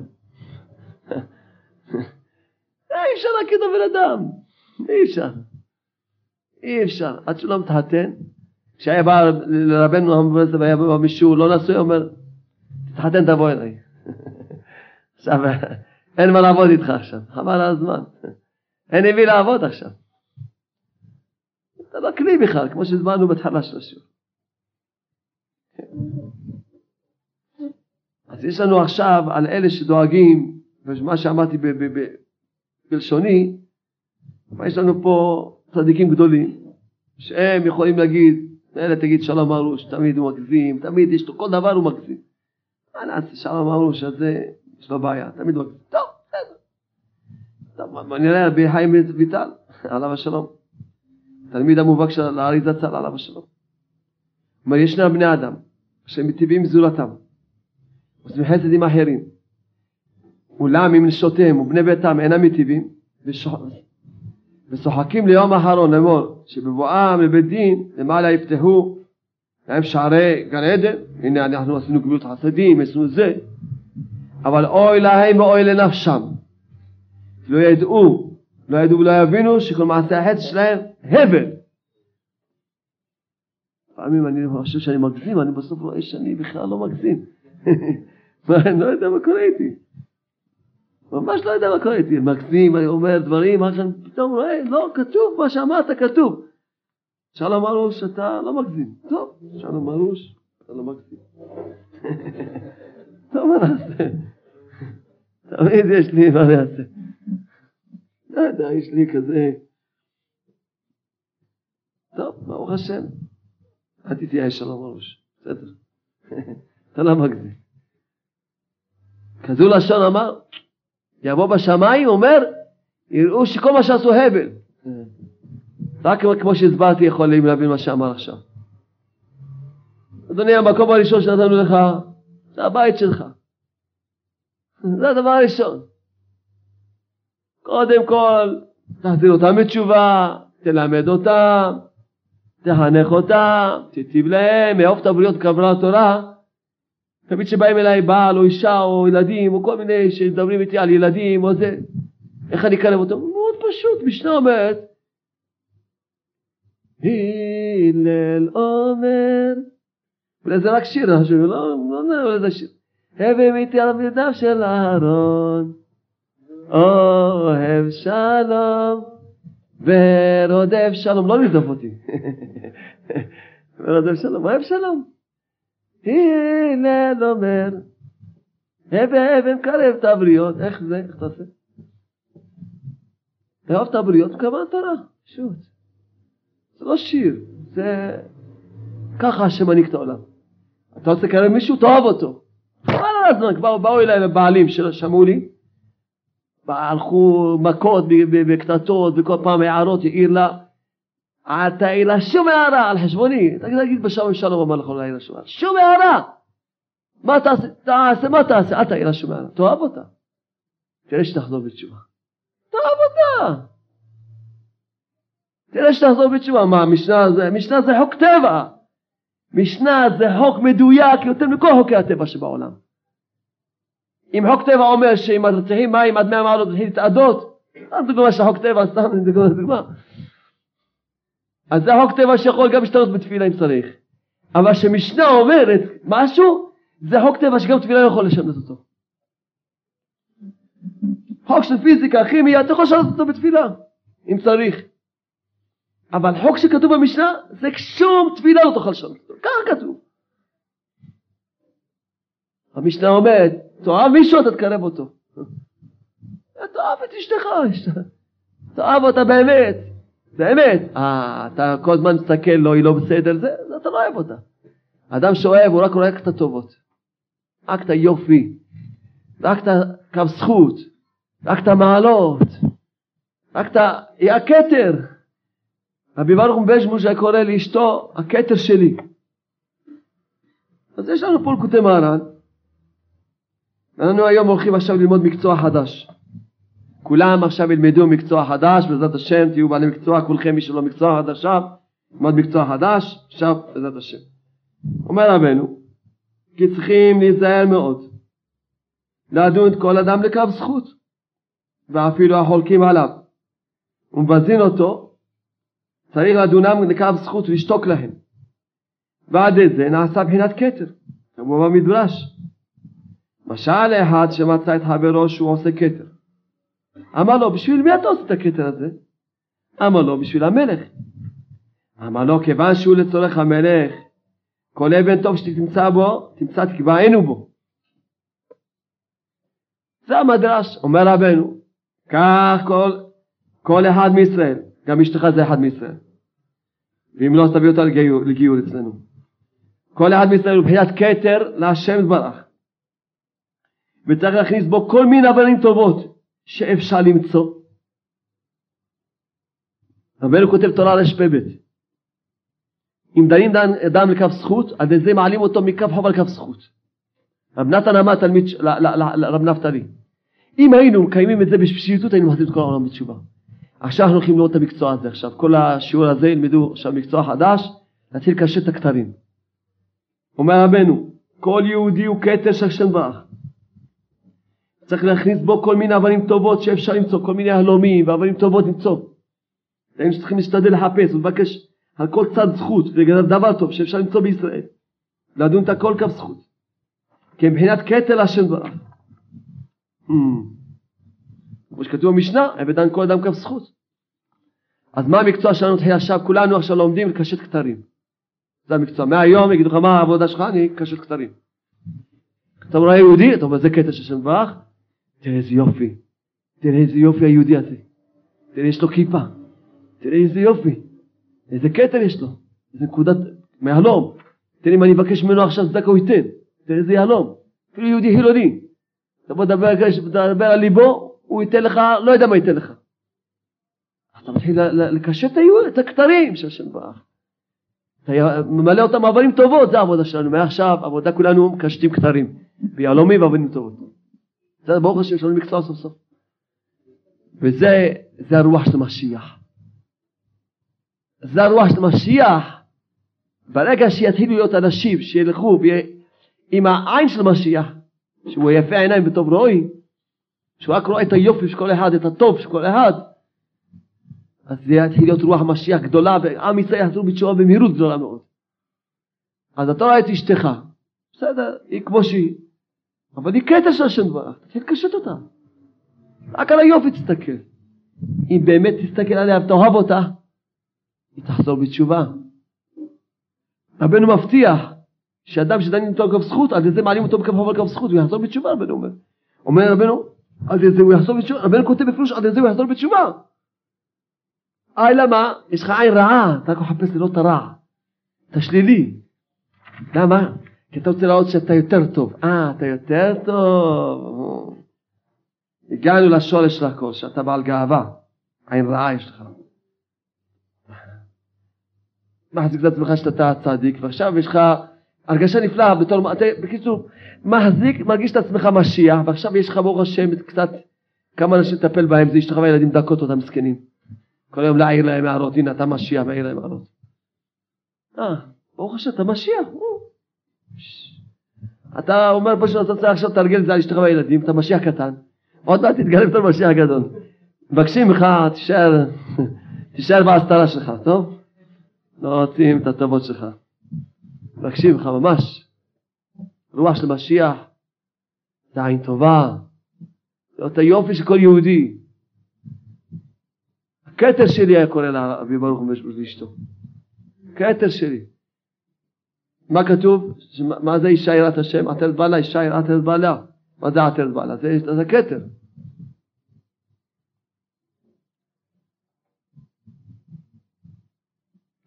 אי אפשר להכיר את הבן אדם, אי אפשר. אי אפשר. עד שהוא לא מתחתן, כשהיה בא לרבנו המברסה והיה בא מישהו לא נשוי, אומר, תתחתן תבוא אליי. עכשיו, אין מה לעבוד איתך עכשיו, חבל על הזמן. אין עם מי לעבוד עכשיו. אתה לא כלי בכלל, כמו שהזמנו בהתחלה של השיעור. אז יש לנו עכשיו על אלה שדואגים, ומה שאמרתי בלשוני, יש לנו פה צדיקים גדולים, שהם יכולים להגיד, אלה תגיד שלום ארוש, תמיד הוא מגזים, תמיד יש לו, כל דבר הוא מגזים. מה נעשה, שלום ארוש הזה, יש לו בעיה, תמיד הוא מגזים. טוב, בסדר. טוב, נראה בחיים ויטל, עליו השלום. תלמיד המובהק של הארי זצ"ל, עליו השלום. אומר, ישנם בני אדם, שהם מטיבים זולתם. עושים חסד עם אחרים. אולם אם נשותיהם ובני ביתם אינם מיטיבים ושוחקים ליום האחרון לאמור שבבואם לבית דין למעלה יפתחו להם שערי גן עדן הנה אנחנו עשינו גמילות חסדים עשינו זה אבל אוי להם ואוי לנפשם לא ידעו לא ידעו ולא יבינו שכל מעשי החסד שלהם הבל לפעמים אני חושב שאני מגזים אני בסוף רואה שאני בכלל לא מגזים <laughs> אני לא יודע מה קורה איתי. ממש לא יודע מה קורה איתי. מקסים, אני אומר דברים, אחר כך פתאום רואה, לא, כתוב מה שאמרת, כתוב. שלום ארוש, אתה לא מגזים. טוב, שלום ארוש, אתה לא מגזים. <laughs> טוב, מה נעשה? <laughs> תמיד יש לי מה נעשה. לא יודע, יש לי כזה... טוב, ברוך השם. אל תתייאש שלום ארוש, בסדר. <laughs> אתה לא מגזים. כזו לשון אמר, יבוא בשמיים, אומר, יראו שכל מה שעשו הבל. רק כמו שהסברתי יכולים להבין מה שאמר עכשיו. אדוני, המקום הראשון שנתנו לך, זה הבית שלך. זה הדבר הראשון. קודם כל, תחזיר אותם בתשובה, תלמד אותם, תחנך אותם, תיטיב להם, אהוב את הבריות התורה, תמיד שבאים אליי בעל או אישה או ילדים או כל מיני שמדברים איתי על ילדים או זה, איך אני אקרב אותם? מאוד פשוט, משנה אומרת, הלל אומר, אולי זה רק שיר, לא, לא נראה אולי זה שיר. הווה איתי על של אהרון, אוהב שלום ורודף שלום, לא לרדוף אותי, ורודף שלום, אוהב שלום. הלל אומר, הווה אבן קרב את הבריות, איך זה, איך אתה עושה? לאהוב את הבריות כמה תורה, פשוט. זה לא שיר, זה ככה השם מנהיג את העולם. אתה רוצה לקרב מישהו, תאהב אותו. כבר באו אליי הבעלים ששמעו לי, הלכו מכות בקטטות וכל פעם הערות, העיר לה, אל תעיר לה שום הערה על חשבוני. תגיד בשלום שלום אמר לך להעיר לה שום הערה. שום הערה! מה תעשה? תעשה, מה תעשה? אל תעיר לה שום הערה. תאהב אותה. תראה שתחזור בתשובה. תאהב אותה. תראה שתחזור בתשובה. מה, משנה זה, משנה זה חוק טבע. משנה זה חוק מדויק יותר מכל חוקי הטבע שבעולם. אם חוק טבע אומר שאם צריכים מים עד מאה מעלות תתחיל להתאדות, אז דוגמה של חוק טבע, סתם דוגמה. אז זה חוק טבע שיכול גם להשתנות בתפילה אם צריך. אבל כשמשנה אומרת משהו, זה חוק טבע שגם תפילה לא יכול לשנות אותו. חוק של פיזיקה, כימיה, אתה יכול לשנות אותו בתפילה, אם צריך. אבל חוק שכתוב במשנה, זה שום תפילה לא תוכל לשנות אותו, ככה כתוב. המשנה אומרת, תאהב מישהו אתה תקרב אותו. תאהב את אשתך, תאהב אותה באמת, באמת. אה, אתה כל הזמן מסתכל, לא, היא לא בסדר, זה, אתה לא אוהב אותה. אדם שאוהב, הוא רק רואה רק את הטובות. רק את היופי, רק את הקו זכות, רק את המעלות, רק את הכתר. רבי ברוך מבז'מוש היה קורא לאשתו הכתר שלי. אז יש לנו פה לקוטי מהר"ן. אנחנו היום הולכים עכשיו ללמוד מקצוע חדש. כולם עכשיו ילמדו מקצוע חדש, בעזרת השם תהיו בעלי מקצוע, כולכם מי שלא מקצוע חדש עכשיו, מקצוע חדש, עכשיו בעזרת השם. אומר רבנו, כי צריכים להיזהר מאוד, לדון את כל אדם לקו זכות, ואפילו החולקים עליו, ומבזין אותו, צריך לדונם לקו זכות ולשתוק להם. ועד זה נעשה בחינת כתר, כמו במדרש. משל לאחד שמצא את חברו שהוא עושה כתר. אמר לו, בשביל מי אתה עושה את הכתר הזה? אמר לו, בשביל המלך. אמר לו, כיוון שהוא לצורך המלך, כל אבן טוב שתמצא בו, תמצא תקבענו בו. זה המדרש, אומר רבנו, כך כל, כל אחד מישראל, גם אשתך זה אחד מישראל. ואם לא, תביא אותה לגיור, לגיור אצלנו. כל אחד מישראל הוא בחיית כתר להשם יתברך. וצריך להכניס בו כל מיני אבנים טובות שאפשר למצוא. רבנו כותב תורה רפ"ב אם דנים אדם לכף זכות, על ידי זה מעלים אותו מכף חובה לכף זכות. רב נתן אמר תלמיד לרב נפתלי. אם היינו מקיימים את זה בפשיטות, היינו מחזירים את כל העולם בתשובה. עכשיו אנחנו הולכים לראות את המקצוע הזה עכשיו. כל השיעור הזה ילמדו עכשיו מקצוע חדש, להתחיל לקשט את הכתרים. אומר רבנו, כל יהודי הוא כתר של השם ברך. צריך להכניס בו כל מיני אבנים טובות שאפשר למצוא, כל מיני הלומים ואבנים טובות למצוא. היינו צריכים להשתדל לחפש ולבקש על כל צד זכות, וזה דבר טוב שאפשר למצוא בישראל. לדון את הכל כף זכות. כי מבחינת כתר השם דבריו. Hmm. כמו שכתוב במשנה, הבדן כל אדם כף זכות. אז מה המקצוע שלנו תחילה עכשיו? כולנו עכשיו לומדים לקשט כתרים. זה המקצוע. מהיום יגידו לך מה העבודה שלך? אני קשט כתרים. אתה רואה יהודי, אתה אומר זה קטע של שם ברך, תראה איזה יופי. תראה איזה יופי היהודי הזה. תראה יש לו כיפה. תראה איזה יופי. איזה כתר יש לו. איזה נקודת מהלום. תראה אם אני אבקש ממנו עכשיו צדקה הוא ייתן. תראה איזה יהלום. אפילו יהודי חילוני. תבוא לדבר על ליבו, הוא ייתן לך, לא יודע מה ייתן לך. אתה מתחיל לקשט את הכתרים של השם ברך. אתה ממלא אותם אבנים טובות, זה העבודה שלנו. מעכשיו, עבודה כולנו מקשטים כתרים. ביהלומים ואבנים טובות. זה ברוך השם, יש לנו מקצוע סוף סוף. וזה הרוח של המשיח. זה הרוח של משיח, ברגע שיתחילו להיות אנשים שילכו עם העין של משיח, שהוא יפה העיניים וטוב רואי, שהוא רק רואה את היופי של כל אחד, את הטוב של כל אחד, אז זה יתחיל להיות רוח משיח גדולה, ועם ישראל יחזרו בתשובה במהירות גדולה מאוד. אז אתה רואה את אשתך, בסדר, היא כמו שהיא, אבל היא קטע של השם דברך, תתחיל לקשט אותה. רק על היופי תסתכל. אם באמת תסתכל עליה ותאהב אותה, היא תחזור בתשובה. רבנו מבטיח שאדם שדנים אותו על כף זכות, על זה מעלים אותו בכף חובה לכף זכות, הוא יחזור בתשובה, רבנו אומר. אומר רבנו, על זה הוא יחזור בתשובה, רבנו כותב בפירוש, על זה הוא יחזור בתשובה. אה, למה? יש לך עין רעה, אתה רק מחפש לראות את הרע, את השלילי. למה? כי אתה רוצה לראות שאתה יותר טוב. אה, אתה יותר טוב. הגענו לשורש של הכל, שאתה בעל גאווה. עין רעה יש לך. מחזיק את עצמך שאתה צדיק, ועכשיו יש לך הרגשה נפלאה בתור, בקיצור, מחזיק, מרגיש את עצמך משיח, ועכשיו יש לך ברוך השם קצת, כמה אנשים לטפל בהם, זה אשתך והילדים דקות אותם מסכנים. כל היום להעיר להם הערות, הנה אתה משיח, מעיר להם הערות. אה, ברוך השם, אתה משיח. אתה אומר פשוט, אתה צריך עכשיו לתרגל את זה על אשתך והילדים, אתה משיח קטן, עוד מעט תתגלה בתור משיח גדול. מבקשים ממך, תישאר, <laughs> תישאר בהסתרה שלך, טוב? לא רוצים את הטובות שלך. מבקשים ממך ממש. רוח של משיח, זה עין טובה, זה את היופי של כל יהודי. הכתר שלי היה קורא לאבי ברוך הוא ואשתו. כתר שלי. מה כתוב? מה זה אישה יראת השם? עטרת בעלה, אישה יראת בעלה. מה זה עטרת בעלה? זה, זה כתר.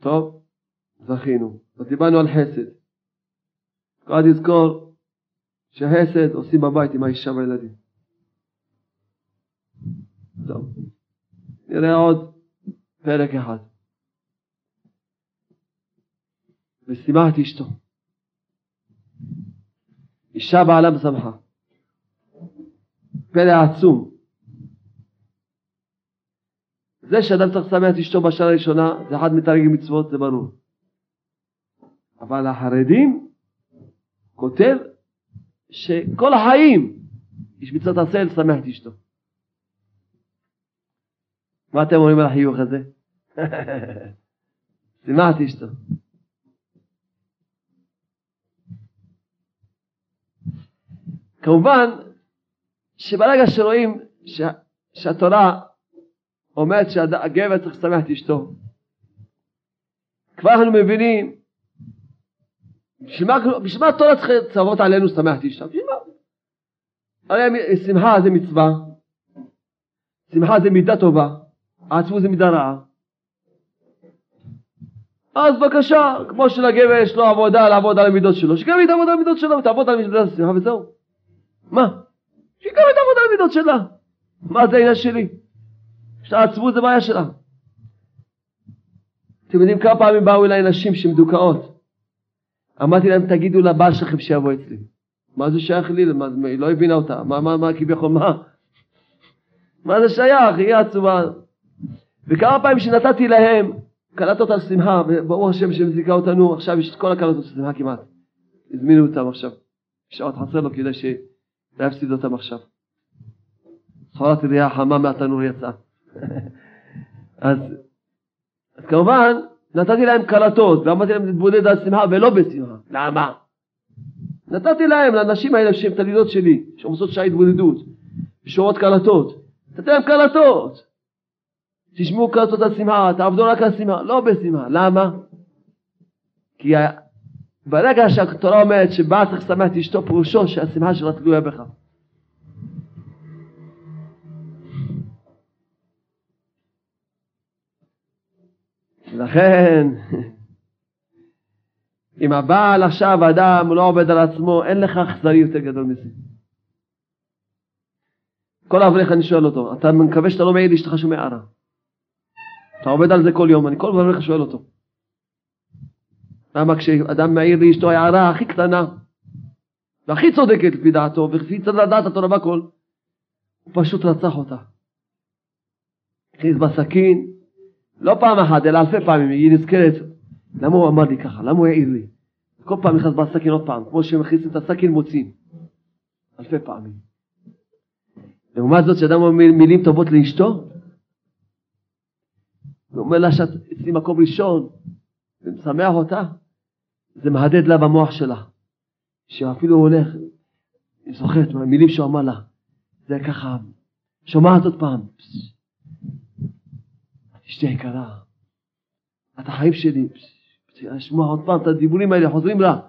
טוב, זכינו. אז דיברנו על חסד. רק לזכור שחסד עושים בבית עם האישה והילדים. טוב, נראה עוד פרק אחד. ושימחתי אשתו. אישה בעלה משמחה. פלא עצום. זה שאדם צריך לשמח את אשתו בשנה הראשונה, זה אחד מתריגי מצוות, זה ברור. אבל החרדים, כותב שכל החיים יש מצוות עשה לשמח את אשתו. מה אתם אומרים על החיוך הזה? <laughs> שימחתי אשתו. כמובן שברגע שרואים ש... שהתורה אומרת שהגבר צריך לשמח את אשתו, כבר אנחנו מבינים בשביל מה התורה צריכה לצוות עלינו לשמח את מה? הרי שמחה זה מצווה, שמחה זה מידה טובה, עצמות זה מידה רעה. אז בבקשה, כמו שלגבר יש לו עבודה לעבוד על המידות שלו, שגם היא תעבוד על המידות שלו ותעבוד על מידות השמחה וזהו. מה? שגם היא תעבוד על המידות שלה. מה זה העניין שלי? יש לה עצמות זה בעיה שלה. אתם יודעים כמה פעמים באו אליי נשים שמדוכאות. אמרתי להם תגידו לבעל שלכם שיבוא אצלי. מה זה שייך לי? היא לא הבינה אותה. מה, מה, מה כביכול, מה? מה זה שייך? היא עצובה. וכמה פעמים שנתתי להם קלטות על שמחה, וברוך השם שמזיקה אותנו, עכשיו יש את כל הקלטות של שמחה כמעט. הזמינו אותם עכשיו. שעות חסר לו כדי שלא יפסיד אותם עכשיו. סחורת ידיעה חמה מהתנור יצאה. <laughs> אז, אז כמובן, נתתי להם קלטות, ואמרתי להם להתבודד על שמחה ולא בשמחה. למה? נתתי להם, לאנשים האלה שהם תלמידות שלי, שעושות שעה התבודדות, ושומעות קלטות, נתתי להם קלטות. תשמעו קלטות על שמחה, תעבדו רק על שמחה, לא בשמחה. למה? כי ברגע שהתורה אומרת שבעל צריך לשמח את אשתו, פירושו שהשמחה שלה תלויה בך. לכן, אם הבעל עכשיו, אדם לא עובד על עצמו, אין לך אכזרי יותר גדול מזה. כל אברך אני שואל אותו, אתה מקווה שאתה לא מעיר לאשתך שום הערה. אתה עובד על זה כל יום, אני כל אברך שואל אותו. למה כשאדם מעיר לאשתו הערה הכי קטנה, והכי צודקת לפי דעתו, וכפי צריך לדעת התורה והכל, הוא פשוט רצח אותה. הכניס בסכין, לא פעם אחת, אלא אלפי פעמים, היא נזכרת, למה הוא אמר לי ככה? למה הוא העיר לי? כל פעם נכנס בסכין עוד פעם, כמו שמכניסים את הסכין מוצאים. אלפי פעמים. לעומת זאת, כשאדם אומר מילים טובות לאשתו, הוא אומר לה שאת אצלי מקום ראשון, ומשמח אותה, זה מהדהד לה במוח שלה. שאפילו הוא הולך, היא זוכרת מהמילים שהוא אמר לה, זה ככה, שומעת עוד פעם, אשתי יקרה, את החיים שלי, לשמוע עוד פעם את הדיבורים האלה חוזרים לה,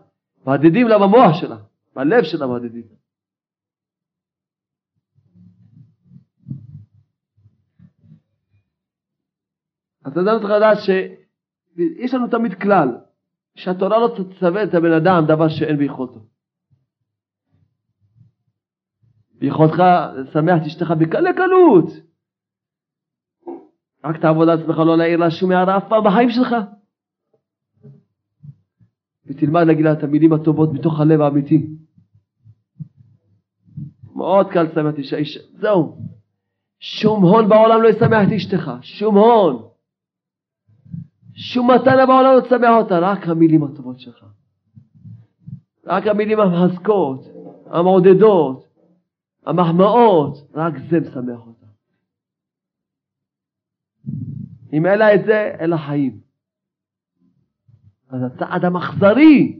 מהדהדים לה במוח שלה, בלב שלה מהדהדים. אז אדם צריך לדעת שיש לנו תמיד כלל, שהתורה לא תצווה את הבן אדם דבר שאין ביכולתו. ביכולתך לשמח את אשתך בקלי קלות. רק תעבוד על עצמך, לא להעיר לה שום הערה אף פעם בחיים שלך. ותלמד להגיד לה את המילים הטובות מתוך הלב האמיתי. מאוד קל לשמח את אישה, זהו. שום הון בעולם לא ישמח את אשתך, שום הון. שום מתנה בעולם לא תשמח אותה, רק המילים הטובות שלך. רק המילים המחזקות, המעודדות, המחמאות, רק זה משמח אותה. אם אין לה את זה, אין לה חיים. אז אדם אכזרי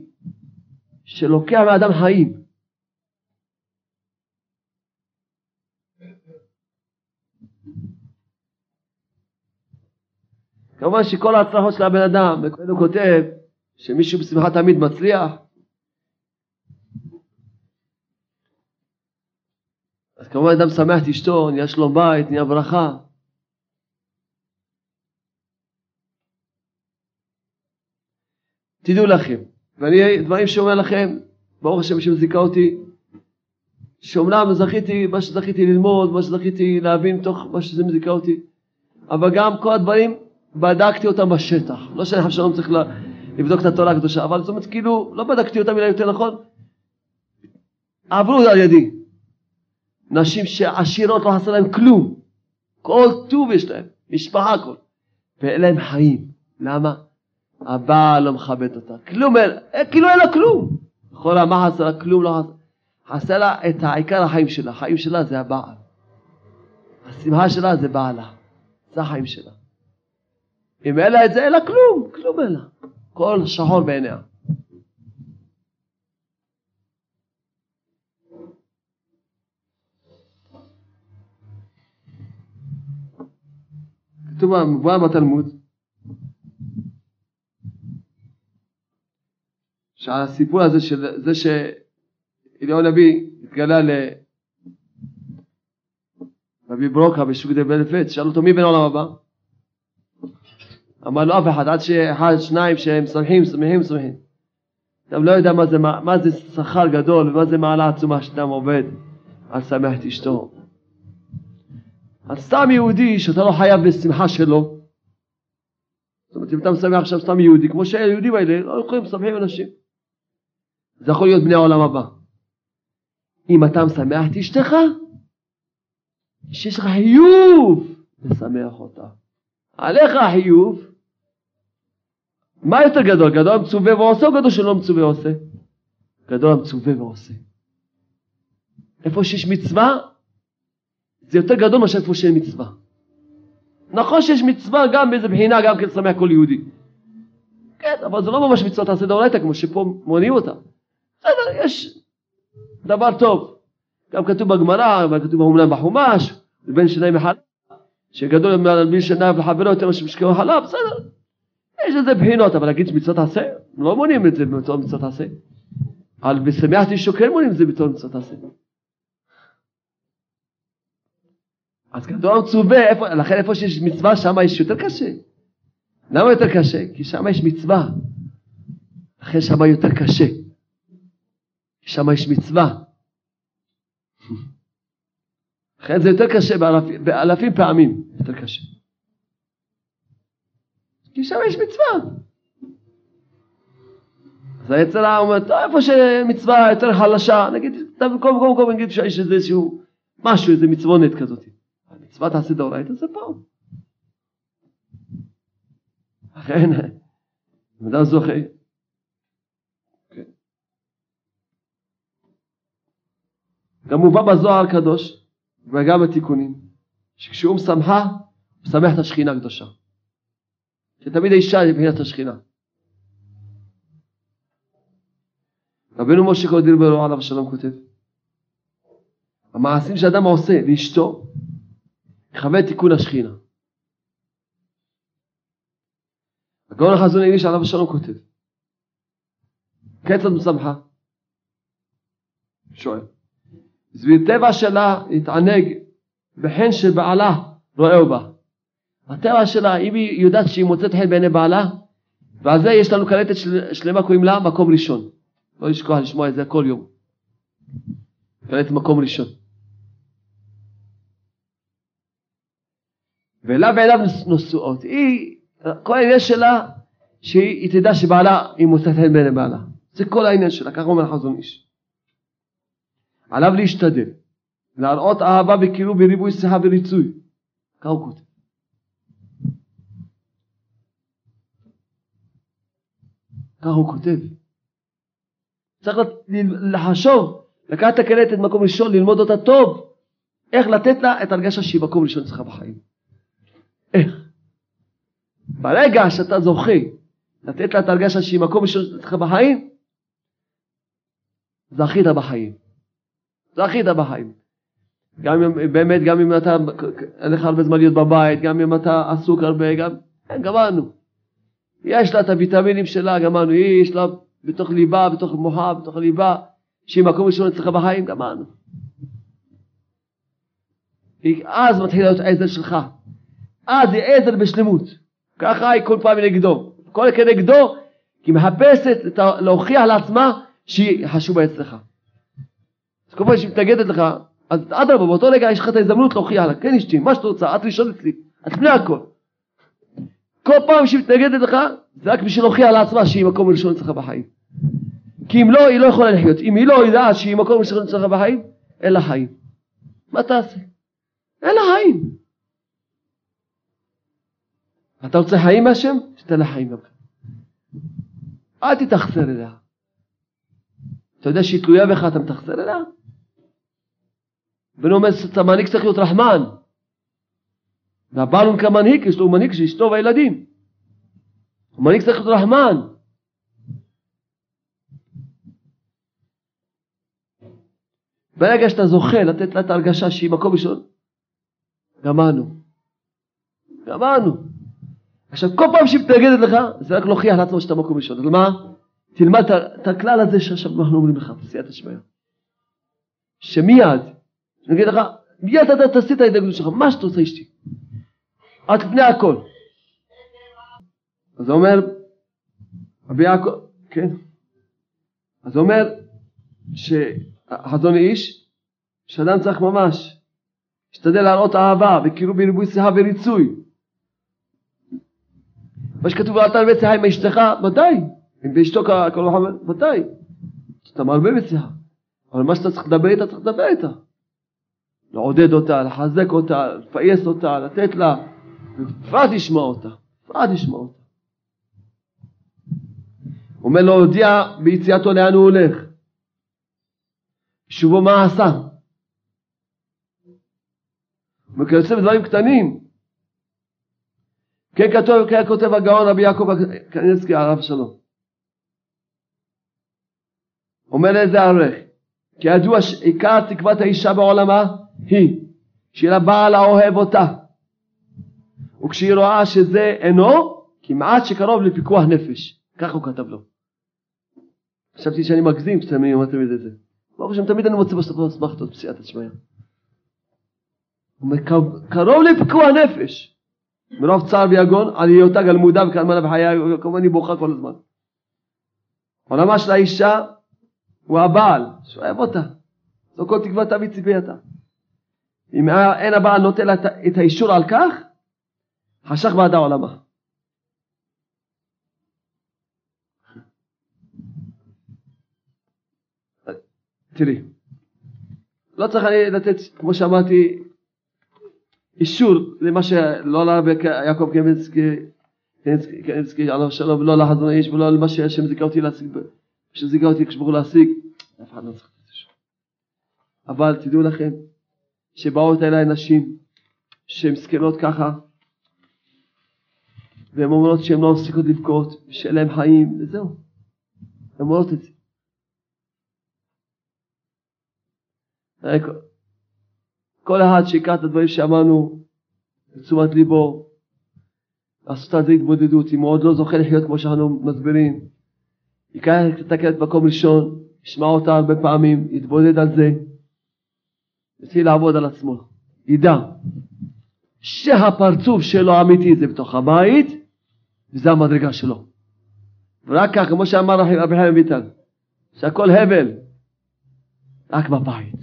שלוקח מאדם חיים. כמובן שכל ההצלחות של הבן אדם, הוא כותב שמישהו בשמחה תמיד מצליח, אז כמובן אדם שמח את אשתו, נהיה שלום בית, נהיה ברכה. תדעו לכם, ואני דברים שאומר לכם, ברוך השם שמזיקה אותי, שאומנם זכיתי, מה שזכיתי ללמוד, מה שזכיתי להבין תוך מה שזה מזיקה אותי, אבל גם כל הדברים בדקתי אותם בשטח. לא שאני חושב צריך לבדוק את התורה הקדושה, אבל זאת אומרת, כאילו, לא בדקתי אותם, אלא יותר נכון, עברו על ידי. נשים שעשירות לא חסר להם כלום, כל טוב יש להם, משפחה הכל, ואין להם חיים. למה? הבעל לא מכבד אותה, כלום אין, כאילו אין לה כלום. בכל מה חסר לה? כלום לא חסר. חסר לה את העיקר החיים שלה, החיים שלה זה הבעל. השמחה שלה זה בעלה, זה החיים שלה. אם אין לה את זה, אין לה כלום, כלום אין לה. כל שחור בעיניה. כתוב מבואר בתלמוד שעל הסיפור הזה של זה שאליהו הנביא התגלה לרבי ברוקה בשוק דה בלפץ, שאל אותו מי בן העולם הבא? אמר לו אף אחד, עד שאחד, שניים שהם שמחים, שמחים, שמחים. אתם לא יודע מה זה, מה זה שכר גדול ומה זה מעלה עצומה שאדם עובד על שמח את אשתו. אז סתם יהודי שאתה לא חייב בשמחה שלו, זאת אומרת אם אתה משמח עכשיו סתם יהודי, כמו שהיהודים האלה לא יכולים לשמחים אנשים. זה יכול להיות בני העולם הבא. אם אתה משמח את אשתך, שיש לך חיוב לשמח אותה. עליך החיוב, מה יותר גדול? גדול המצווה ועושה או גדול שלא מצווה ועושה? גדול המצווה ועושה. איפה שיש מצווה, זה יותר גדול מאשר איפה שאין מצווה. נכון שיש מצווה גם באיזה בחינה, גם כן שמח כל יהודי. כן, אבל זה לא ממש מצוות עשה דאורייתא כמו שפה מונים אותה. בסדר, יש דבר טוב. גם כתוב בגמרא, וכתוב אומנם בחומש, לבין שניים מחלב, שגדול מלבין שניים לחברו יותר מאשר משקעו חלב, בסדר. יש לזה בחינות, אבל להגיד מצוות עשה, לא מונים את זה במצוות מצוות עשה. על בשמח אישו כן מונים את זה בתור מצוות עשה. אז כתוב מצווה, איפה, לכן איפה שיש מצווה שם יש יותר קשה. למה יותר קשה? כי שם יש מצווה. לכן שם יותר קשה. שם יש מצווה. לכן זה יותר קשה באלפים, באלפים פעמים, יותר קשה. כי שם יש מצווה. אז היצר הרע אומר, טוב, איפה שמצווה יותר חלשה, נגיד, במקום במקום במקום נגיד שיש איזשהו משהו, איזה מצוונת כזאת. מצוות תעשה דאורייתא זה פה. אם אדם זוכה, גם מובא בזוהר הקדוש וגם בתיקונים, שכשהוא משמחה, הוא משמח את השכינה הקדושה. שתמיד האישה היא מבחינת השכינה. רבנו משה קודם ברו עליו השלום כותב, המעשים שאדם עושה לאשתו, יכוון תיקון השכינה. הגאון החזון האיש עליו השלום כותב, כיצד משמחה? שואל. סביב טבע שלה להתענג בחן שבעלה רואהו בה. הטבע שלה, אם היא יודעת שהיא מוצאת חן בעיני בעלה, ועל זה יש לנו קלטת של, שלמה קוראים לה מקום ראשון. לא לשכוח לשמוע את זה כל יום. קלטת מקום ראשון. ואליו ועיניו נשואות. היא, כל העניין שלה, שהיא תדע שבעלה, היא מוצאת חן בעיני בעלה. זה כל העניין שלה, ככה אומר החזון איש. עליו להשתדל, להראות אהבה וקירוב וריבוי שיחה וריצוי. ככה הוא כותב. ככה הוא כותב. צריך לחשוב, לקחת את הקלטת מקום ראשון, ללמוד אותה טוב, איך לתת לה את הרגשה שהיא מקום ראשון אצלך בחיים. איך? ברגע שאתה זוכה לתת לה את הרגשה שהיא מקום ראשון אצלך בחיים, זכית בחיים. זכית בחיים. גם אם, באמת, גם אם אתה, אין לך הרבה זמן להיות בבית, גם אם אתה עסוק הרבה, גם, כן, גמרנו. יש לה את הוויטמינים שלה, גמרנו, היא, יש לה בתוך ליבה, בתוך מוחה, בתוך הליבה, שהיא מקום ראשון אצלך בחיים, גמרנו. אז מתחיל להיות עזר שלך. אז היא עזר בשלמות. ככה היא כל פעם נגדו. כל כנגדו, כי היא מחפשת להוכיח לעצמה שהיא חשובה אצלך. אז כל פעם שהיא מתנגדת לך, אז אדרבה, באותו רגע יש לך את ההזדמנות להוכיח לה, כן אשתי, מה שאת רוצה, את ראשון אצלי, את לפני הכל. כל פעם שהיא מתנגדת לך, זה רק בשביל להוכיח לעצמה שהיא מקום ראשון אצלך בחיים. כי אם לא, היא לא יכולה לחיות. אם היא לא יודעת שהיא מקום ראשון אצלך בחיים, אין לה חיים. מה תעשה? אין לה חיים. אתה רוצה חיים מהשם? שתן לה חיים גם כן. אל תתאכזר אליה. אתה יודע שהיא תלויה בך, אתה מתאכזר אליה? בנו אומר, המנהיג צריך להיות רחמן. והבעל הוא כמנהיג, יש לו מנהיג של אשתו והילדים. המנהיג צריך להיות רחמן. ברגע שאתה זוכה לתת לה את ההרגשה שהיא מקום ראשון, גמרנו. גמרנו. עכשיו כל פעם שהיא מתנגדת לך, זה רק להוכיח לעצמו שאתה מקום ראשון. אז מה? תלמד את הכלל הזה שעכשיו אנחנו אומרים לך, בסייעתא שמיא. שמיד, נגיד לך, מיד אתה תעשי את ההתנגדות שלך, מה שאתה רוצה אשתי. עד לפני הכל. אז אומר, רבי יעקב, כן. אז אומר שחזון איש, שאדם צריך ממש להשתדל להראות אהבה וקירוב בריבוי שיחה וריצוי. מה שכתוב על תלווה שיחה עם אשתך, ודאי. אם באשתו כל אחד, ודאי. אתה מרבה בשיחה. אבל מה שאתה צריך לדבר איתה, צריך לדבר איתה. לעודד אותה, לחזק אותה, לפייס אותה, לתת לה, בפרט לשמוע אותה, בפרט לשמוע אותה. אומר לו, הודיע ביציאתו לאן הוא הולך. שובו מה עשה. וכיוצא בדברים קטנים. כן כתוב, כן כותב הגאון רבי יעקב קנינסקי הרב שלום. אומר לזה ערך, כי ידוע שעיקר תקוות האישה בעולמה היא שיהיה לה בעל האוהב אותה. וכשהיא רואה שזה אינו, כמעט שקרוב לפיקוח נפש. ככה הוא כתב לו. חשבתי שאני מגזים כשאתם אמרתם את זה. ברוך השם, תמיד אני מוצא בסוף אסמכתות בסייעתא שמיא. קרוב לפיקוח נפש. מרוב צער ויגון על היותה גלמודה וכאלמנה בחייה, כמובן היא בוכה כל הזמן. עולמה של האישה הוא הבעל, שאוהב אותה. זו כל תקוותה וציפייתה. אם אין הבעל נותן לה את האישור על כך, חשך בעדה עולמה. תראי, לא צריך לתת, כמו שאמרתי, אישור למה שלא לרבי יעקב קמינסקי, עליו שלום, ולא לחזון האיש, ולא למה שהשם זיכה אותי להשיג, שזיכה אותי כשברוך להשיג, אף אחד לא צריך לתת אישור. אבל תדעו לכם, שבאות אליי נשים שהן זקנות ככה, והן אומרות שהן לא מפסיקות לבכות, ושאין להן חיים, וזהו. הן אומרות את זה. כל אחד שיקרא את הדברים שאמרנו לתשומת ליבו, לעשות על זה התבודדות, אם הוא עוד לא זוכה לחיות כמו שאנחנו מסבירים, ייקח את הקלט במקום ראשון, ישמע אותה הרבה פעמים, יתבודד על זה, יתחיל לעבוד על עצמו, ידע שהפרצוף שלו האמיתי זה בתוך הבית, וזה המדרגה שלו. ורק כך, כמו שאמר רבי חיים ויטל, שהכל הבל, רק בבית.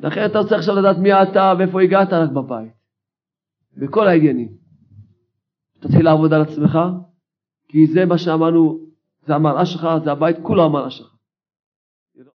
לכן אתה רוצה עכשיו לדעת מי אתה ואיפה הגעת רק בבית. בכל העניינים. תתחיל לעבוד על עצמך, כי זה מה שאמרנו, זה המראה שלך, זה הבית כולו המראה שלך.